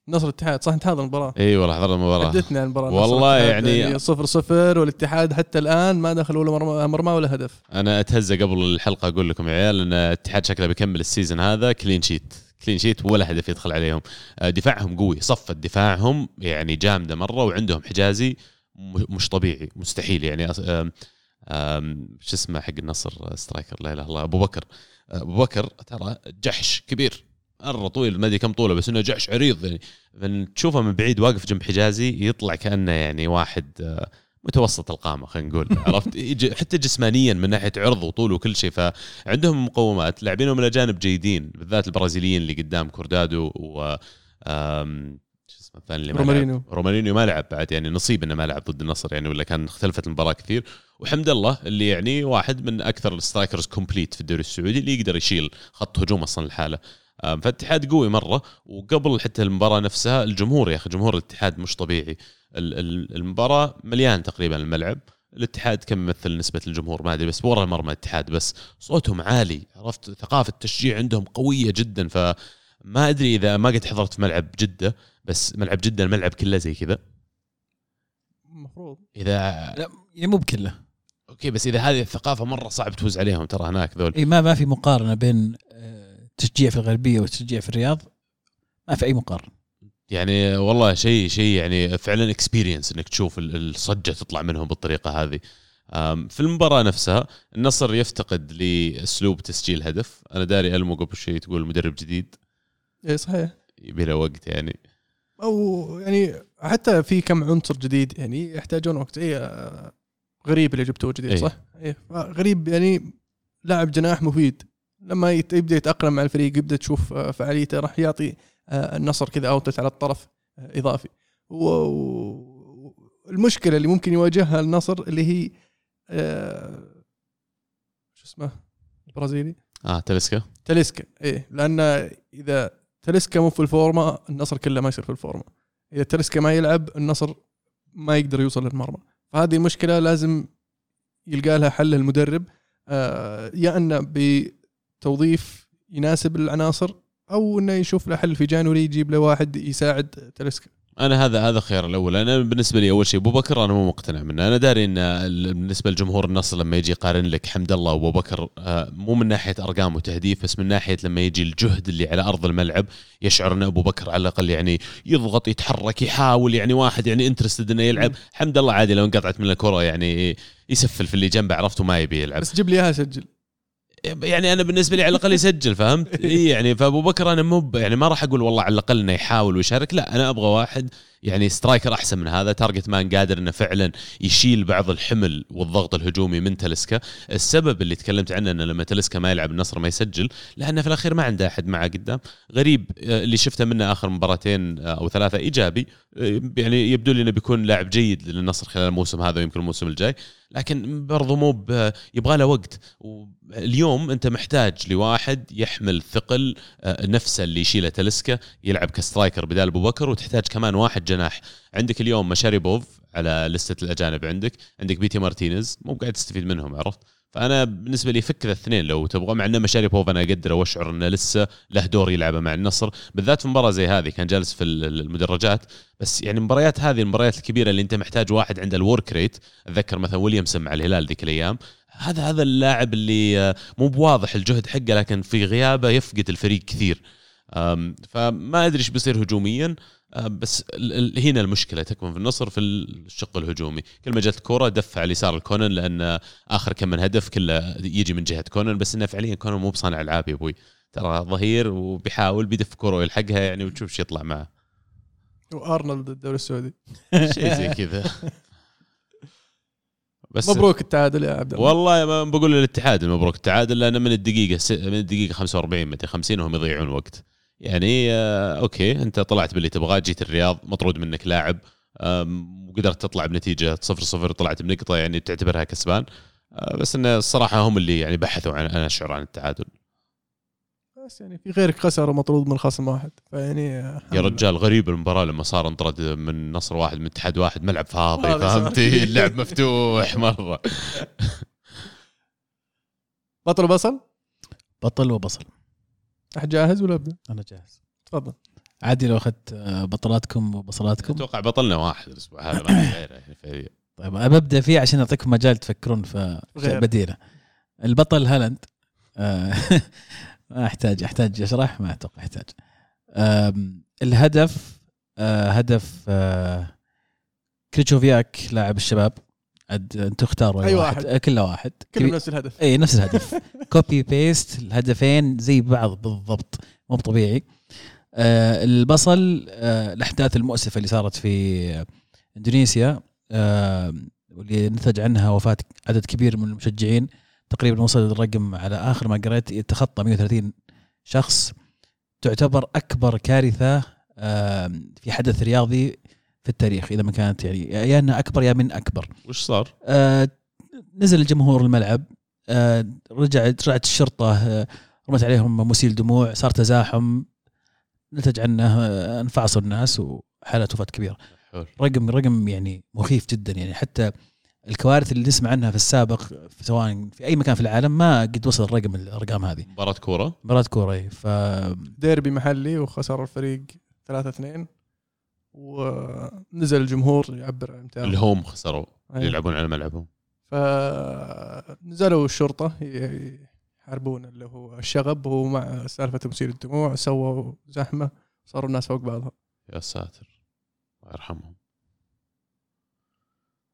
نصر الاتحاد صح انت حاضر المباراة. إي والله حضرنا المباراة. حدثنا المباراة. والله نصر الاتحاد يعني- صفر صفر والاتحاد حتى الآن ما دخل ولا مرمى, ولا هدف. أنا اتهزى قبل الحلقة أقول لكم يا عيال إن الاتحاد شكله بيكمل ال season هذا clean sheet clean sheet ولا هدف يدخل عليهم. آه، دفاعهم قوي صفة دفاعهم يعني جامدة مرة وعندهم حجازي مش طبيعي مستحيل يعني. شو اسمه حق النصر striker لا إله إلا الله أبو بكر. آه، أبو بكر ترى جحش كبير. مره طويل ما أدري كم طوله بس إنه جحش عريض يعني. من تشوفه من بعيد واقف جنب حجازي يطلع كأنه يعني واحد آه، متوسط القامة خلينا نقول عرفت؟ حتى جسمانيا من ناحية عرض وطول وكل شيء. فعندهم مقومات لاعبينهم الاجانب جيدين بالذات البرازيليين اللي قدام كورونادو و شو اسمه الثاني اللي ما رومارينو. لعب رومارينيو ما لعب بعد يعني نصيب إنه ما لعب ضد النصر يعني ولا كان اختلفت المباراة كثير. وحمد الله اللي يعني واحد من أكثر ال strikers complete في الدوري السعودي اللي يقدر يشيل خط هجوم أصلا لحاله. فالاتحاد قوي مرة وقبل حتى المباراة نفسها الجمهور يا أخي جمهور الاتحاد مش طبيعي. ال- ال- المباراة مليان تقريبا الملعب. الاتحاد كم يمثل نسبة الجمهور؟ ما أدري بس ورا المرمى الاتحاد بس صوتهم عالي عرفت؟ ثقافة التشجيع عندهم قوية جدا فما أدري إذا ما قد حضرت ملعب جدة بس ملعب جدة الملعب كله زي كذا. المفروض إذا لا يعني مو بكله. أوكي بس إذا هذه الثقافة مرة صعب تفوز عليهم ترى هناك ذول. إي ما ما في مقارنة بين آه، تشجيع في الغربية والتشجيع في الرياض ما في أي مقارنة. يعني والله شيء شيء يعني فعلا experience إنك تشوف ال- الصجة تطلع منهم بالطريقة هذه. في المباراة نفسها النصر يفتقد لأسلوب تسجيل هدف. أنا داري ألمو قبل شيء تقول مدرب جديد. اي صحيح. يبي له وقت يعني. أو يعني حتى في كم عنصر جديد يعني يحتاجون وقت. اي آه، غريب اللي جبتوه جديد إيه. صح؟ اي غريب يعني لاعب جناح مفيد. لما يبدأ يتأقلم مع الفريق يبدأ تشوف آه، فعاليته راح يعطي آه، النصر كذا اوتلت على الطرف آه، إضافي. والمشكلة اللي ممكن يواجهها النصر اللي هي شو اسمه؟ البرازيلي آه تلسكا تاليسكا إيه. لأن إذا تاليسكا مو في الفورمة النصر كله ما يصير في الفورمة. إذا تاليسكا ما يلعب النصر ما يقدر يوصل للمرمى. فهذه مشكلة لازم يلقى لها حل المدرب آه يا انه بتوظيف يناسب العناصر أو إنه يشوف له حل في جانوري يجيب له واحد يساعد تاليسكا أنا هذا هذا الخيار الأول. أنا بالنسبة لي أول شيء أبو بكر أنا مو مقتنع منه. أنا داري إن ال- بالنسبة لجمهور النصر لما يجي يقارن لك حمد الله وأبو بكر آه، مو من ناحية أرقام وتهديف بس من ناحية لما يجي الجهد اللي على أرض الملعب يشعر إن أبو بكر على الأقل يعني يضغط يتحرك يحاول يعني واحد يعني interested إنه يلعب. حمد الله عادي لو انقطعت من الكرة يعني يسفل في اللي جنبه عرفت وما يبي يلعب. بس جيب لي إياها سجل. يعني أنا بالنسبة لي على الأقل يسجل فهمت؟ إي يعني فأبو بكر أنا مو يعني ما راح أقول والله على الأقل إنه يحاول ويشارك لا أنا أبغى واحد يعني striker أحسن من هذا. target man قادر إنه فعلا يشيل بعض الحمل والضغط الهجومي من تاليسكا. السبب اللي تكلمت عنه إنه لما تاليسكا ما يلعب النصر ما يسجل لأنه في الأخير ما عنده أحد معه قدام. غريب آه، اللي شفته منه آخر مباراتين آه، أو ثلاثة إيجابي. آه، يعني يبدو لي إنه بيكون لاعب جيد للنصر خلال الموسم هذا ويمكن الموسم الجاي. لكن برضو مو يبغى له وقت. واليوم أنت محتاج لواحد يحمل ثقل نفسه اللي يشيله تاليسكا يلعب ك striker بدال أبو بكر وتحتاج كمان واحد جناح. عندك اليوم مشاريبوف على لستة الأجانب عندك. عندك بيتي مارتينيز مو قاعد تستفيد منهم عرفت؟ فأنا بالنسبة لي فك ذا الاثنين لو تبغى مع إنه مشاريبوف أنا اقدره واشعر إنه لسه له دور يلعبه مع النصر بالذات في مباراة زي هذه كان جالس في ال- المدرجات. بس يعني المباريات هذه المباريات الكبيرة اللي أنت محتاج واحد عنده ال work rate أتذكر مثلا ويليامسون مع الهلال ذيك الأيام. هذا هذا اللاعب اللي آه، مو بواضح الجهد حقه لكن في غيابه يفقد الفريق كثير. فما أدري إيش بيصير هجوميا. بس ال- ال- هنا المشكلة تكمن في النصر في الشق الهجومي. كل ما جت الكوره دفع على يسار لكونان لأن آخر كم من هدف كله يجي من جهة كونان بس إنه فعليا كونان مو بصانع ألعاب يا أبوي. ترى ظهير وبيحاول بيدف كوره ويلحقها يعني وتشوف إيش يطلع معه. وأرنولد الدوري السعودي. شيء زي كذا. بس مبروك التعادل يا عبد الله. والله ما بقول للاتحاد مبروك التعادل لأن من الدقيقة س... من الدقيقة 45 مدري 50 وهم يضيعون وقت. يعني آه أوكي أنت طلعت باللي تبغاه جيت الرياض مطرود منك لاعب وقدرت تطلع بنتيجة 0 0 طلعت بنقطة يعني تعتبرها كسبان. آه بس انه الصراحة هم اللي يعني بحثوا عن أنا اشعر عن التعادل. بس يعني في غيرك خسر ومطرود من خصم واحد فيعني آه، يا رجال غريب المباراة لما صار انطرد من نصر واحد من اتحاد واحد ملعب فاضي. فهمتي؟ اللعب مفتوح مرة. بطل بصل بطل وبصل. احد جاهز ولا أبدأ؟ أنا جاهز. تفضل. عادي لو أخذت آه، أبطالكم وبصلاتكم. أتوقع بطلنا واحد الأسبوع هذا ما في غيره يعني. طيب أنا ببدا فيه عشان أعطيكم مجال تفكرون في غير. بديله. البطل هالاند آه، ما أحتاج أحتاج أشرح؟ ما أتوقع أحتاج. الهدف آه، هدف آه، كريتشوفياك لاعب الشباب. عد أنتم اختاروا أي واحد. واحد. كله واحد. كلهم كبي- نفس الهدف. اي نفس الهدف. copy paste الهدفين زي بعض بالضبط. مو طبيعي آه البصل آه الأحداث المؤسفة اللي صارت في إندونيسيا آه واللي نتج عنها وفاة عدد كبير من المشجعين. تقريبا وصل الرقم على آخر ما قريت يتخطى 130 شخص. تعتبر أكبر كارثة آه في حدث رياضي في التاريخ إذا ما كانت يعني يا انها أكبر يا من أكبر وش صار؟ آه، نزل الجمهور الملعب آه، رجعت رجعت الشرطة آه، رمت عليهم مسيل دموع صار تزاحم نتج عنه آه، انفعصوا الناس وحالة وفاة كبيرة حلو. رقم رقم يعني مخيف جدا يعني حتى الكوارث اللي نسمع عنها في السابق في سواء في أي مكان في العالم ما قد وصل الرقم الأرقام هذه مباراة كورة مباراة كورة إيه. ف ديربي محلي وخسر الفريق 3 2 ونزل الجمهور يعبر عن امتنانه الهوم خسروا اللي. يلعبون على ملعبهم. فنزلوا الشرطة يحاربون اللي هو الشغب ومع سالفة مسيل الدموع سووا زحمة صاروا الناس فوق بعضها يا ساتر الله يرحمهم.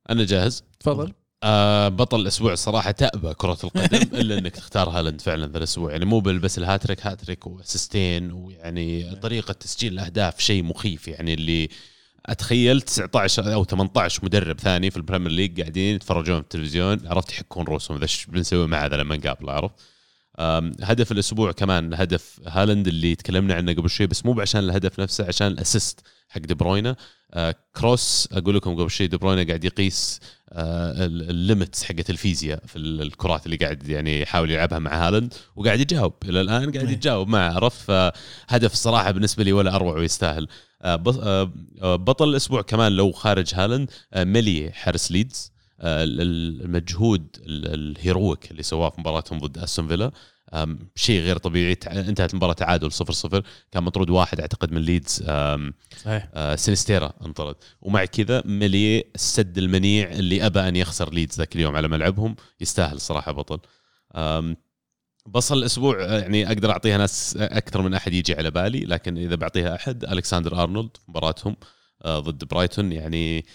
أنا جاهز؟ تفضل. آه بطل الأسبوع الصراحه تأبى كرة القدم إلا إنك تختار هالاند فعلا ذا الأسبوع. يعني مو بس الهاتريك هاتريك واسيستين ويعني طريقة تسجيل الأهداف شيء مخيف. يعني اللي أتخيل 19 أو 18 مدرب ثاني في البريمير ليج قاعدين يتفرجون في التلفزيون عرفت يحكون رؤوسهم ذا إيش بنسوي مع هذا لما نقابله عرفت؟ هدف الأسبوع كمان هدف هالاند اللي تكلمنا عنه قبل شوي بس مو عشان الهدف نفسه عشان ال assist حق دي بروينا. آه cross أقول لكم قبل شوي دي بروينا قاعد يقيس آه ال limits حقت الفيزياء في ال- الكرات اللي قاعد يعني يحاول يلعبها مع هالاند وقاعد يجاوب إلى الآن قاعد. يتجاوب معه عرفت فهدف الصراحه بالنسبة لي ولا أروع ويستاهل. آه آه، آه، بطل الأسبوع كمان لو خارج هالاند آه ميلي حارس ليدز. آه، المجهود ال- ال heroic اللي سواه في مباراتهم ضد أستون فيلا شيء غير طبيعي. انتهت المباراة تعادل 0 0 كان مطرود واحد أعتقد من ليدز صحيح. آه، سينستيرا انطرد. ومع كذا ميلي السد المنيع اللي أبى أن يخسر ليدز ذاك اليوم على ملعبهم. يستاهل صراحة بطل. بصل الأسبوع آه، يعني أقدر أعطيها ناس أكثر من أحد يجي على بالي لكن إذا بعطيها أحد الكسندر أرنولد مباراتهم آه، ضد برايتون. يعني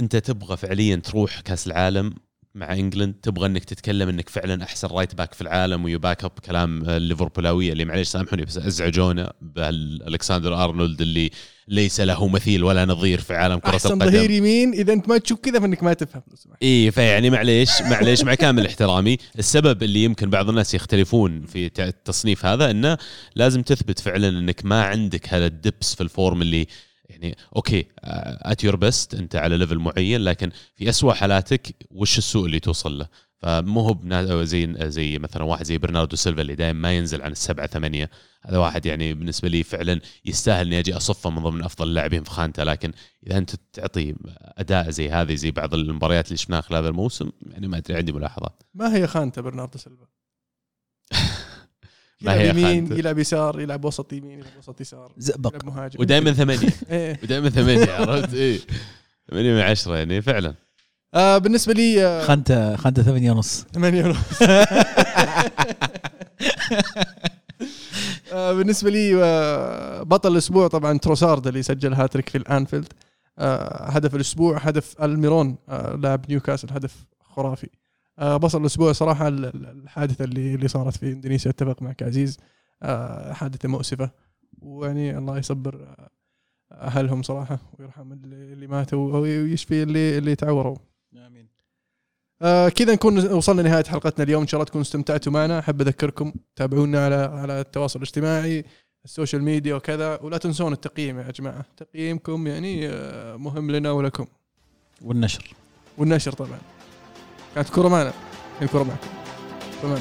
انت تبغى فعليا تروح كأس العالم مع إنجلند تبغى إنك تتكلم إنك فعلا أحسن right back في العالم وي back up كلام الليفربولاويه اللي معليش سامحوني بس أزعجونا بالكسندر أرنولد اللي ليس له مثيل ولا نظير في عالم كرة أحسن القدم ظهير يمين إذا أنت ما تشوف كذا فإنك ما تفهم. إي فيعني معليش معليش مع كامل احترامي السبب اللي يمكن بعض الناس يختلفون في التصنيف هذا إنه لازم تثبت فعلا إنك ما عندك هذا ال dips في ال form اللي يعني okay at your best أنت على level معين لكن في أسوأ حالاتك وش السوء اللي توصل له؟ فمو هو بنا- زي زي مثلا واحد زي برناردو سيلفا اللي دائما ما ينزل عن السبعة ثمانية. هذا واحد يعني بالنسبة لي فعلا يستاهل إني أجي أصفه من ضمن أفضل اللاعبين في خانته لكن إذا أنت تعطي أداء زي هذه زي بعض المباريات اللي شفناها خلال هذا الموسم يعني ما أدري عندي ملاحظات. ما هي خانته برناردو سيلفا؟ يلعب هي يمين. يلعب يسار يلعب وسط يمين يلعب وسط يسار. زئبق يلعب مهاجم. ودائما ثمانية. إيه. ودائما ثمانية عرفت؟ إيه. ثمانية من عشرة يعني فعلا. آه بالنسبة لي آه خانته خانته ثمانية ونص. ثمانية ونص. آه بالنسبة لي آه بطل الأسبوع طبعا تروسارد اللي سجل هاتريك في الأنفيلد. آه هدف الأسبوع هدف ألميرون آه لاعب نيوكاسل هدف خرافي. آه بطل الأسبوع صراحة ال- ال- الحادثة اللي اللي صارت في إندونيسيا أتفق معك عزيز. آه حادثة مؤسفة. ويعني الله يصبر آه، أهلهم صراحة ويرحم اللي ماتوا ويشفي اللي اللي تعوروا. آمين. آه كذا نكون وصلنا لنهاية حلقتنا اليوم. إن شاء الله تكونوا استمتعتوا معنا. أحب أذكركم تابعونا على على التواصل الاجتماعي السوشيال ميديا وكذا. ولا تنسون التقييم يا جماعة. تقييمكم يعني مهم لنا ولكم. والنشر. والنشر طبعا. كانت كره معنا. الكره معكم. تمام.